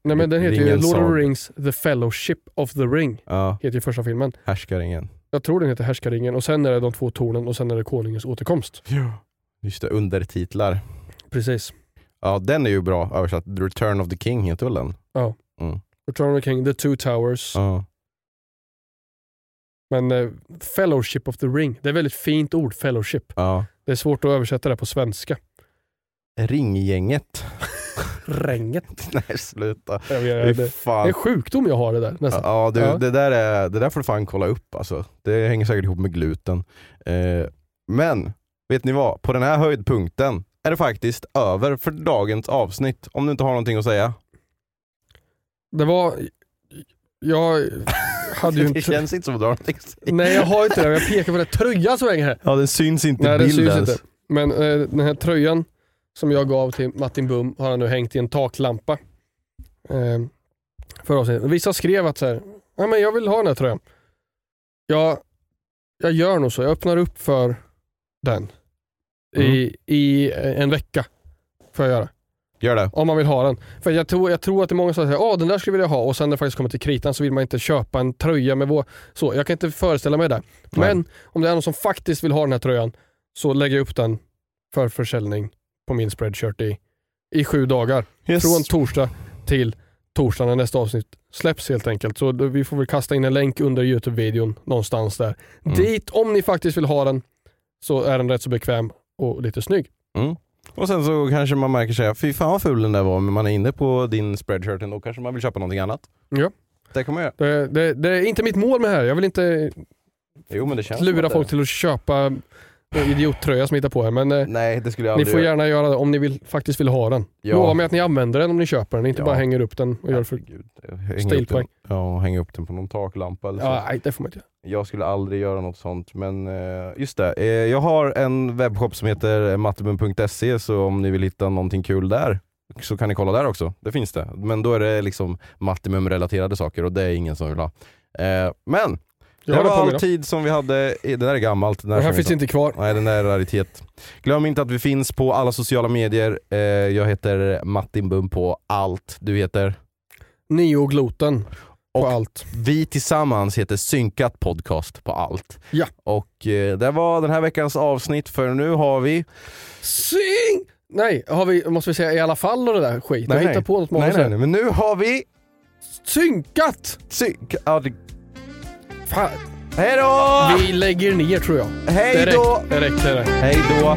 Nej men den heter ju Ringens Lord of sag- the Rings, The Fellowship of the Ring. Ja, Heter ju första filmen. Härskarringen. Jag tror den heter Härskaringen och sen är det de två tornen och sen är det konungens återkomst. Ja. Just det, undertitlar. Precis. Ja den är ju bra översatt. The Return of the King heter väl den? Return of the King, The Two Towers. Ja. Men eh, Fellowship of the Ring, det är ett väldigt fint ord, Fellowship. ja. Det är svårt att översätta det på svenska. Ringgänget. Ränget. Nej sluta. Jag vet, det, det är en sjukdom jag har det där nästan. Ja, du, Ja. Det, där är, det där får du fan kolla upp alltså. Det hänger säkert ihop med gluten. Eh, men, vet ni vad? På den här höjdpunkten är det faktiskt över för dagens avsnitt. Om du inte har någonting att säga. Det var... Jag hade ju det inte... känns inte som att du har någonting att säga. Nej jag har inte det, jag pekar på den tröjan som hänger här. Ja den syns inte Nej i den bild syns inte. Men eh, den här tröjan som jag gav till Martin Bum har han nu hängt i en taklampa. Eh, för avsnittet. Vissa skrev att så här, ja, men jag vill ha den här tröjan. Jag, jag gör nog så, jag öppnar upp för den i, i en vecka. Får jag göra. Gör det. Om man vill ha den. För jag tror, jag tror att det är många som säger att den där skulle jag vilja ha och sen när det faktiskt kommer till kritan så vill man inte köpa en tröja med vår... Så, jag kan inte föreställa mig det. Men om det är någon som faktiskt vill ha den här tröjan så lägger jag upp den för försäljning på min spreadshirt i, i sju dagar. Yes. Från torsdag till torsdag när nästa avsnitt släpps helt enkelt. Så vi får väl kasta in en länk under Youtube-videon någonstans där. Mm. Dit, om ni faktiskt vill ha den, så är den rätt så bekväm och lite snygg. Mm. Och sen så kanske man märker sig, fy fan vad ful den där var, men man är inne på din spreadshirt då kanske man vill köpa någonting annat. Ja. Det kan man göra. Det, det, det är inte mitt mål med det här. Jag vill inte Jo lura folk det- till att köpa idiottröja som hittar på här. Men eh, Nej det skulle jag ni aldrig får göra. gärna göra det om ni vill, faktiskt vill ha den. Ja. Lova mig att ni använder den om ni köper den, inte Ja. bara hänger upp den och gör för... Herregud. Hänga upp Stilpoäng. den, ja, hänga upp den på någon taklampa eller så. Ja, nej, det får man inte göra. Jag skulle aldrig göra något sånt men eh, just det, eh, jag har en webbshop som heter mattebum.se så om ni vill hitta någonting kul där så kan ni kolla där också. Det finns det. Men då är det liksom Mattimum-relaterade saker och det är ingen som vill ha. Eh, men det var på all tid som vi hade, det där är gammalt. Den där Det här finns inte kvar. Nej den där är raritet. Glöm inte att vi finns på alla sociala medier. Eh, jag heter Martin Bum på allt. Du heter? Neogloten. på Och allt. vi tillsammans heter Synkat Podcast på allt. Ja. Och eh, det var den här veckans avsnitt för nu har vi... Sing! Nej, har vi, måste vi säga i alla fall och det där skit? Jag hittar på något nej, nej, nej, men nu har vi... Synkat! Synk... Ja, det... Fan, Hej då! vi lägger ner tror jag. Hej då! det räcker. Hej då!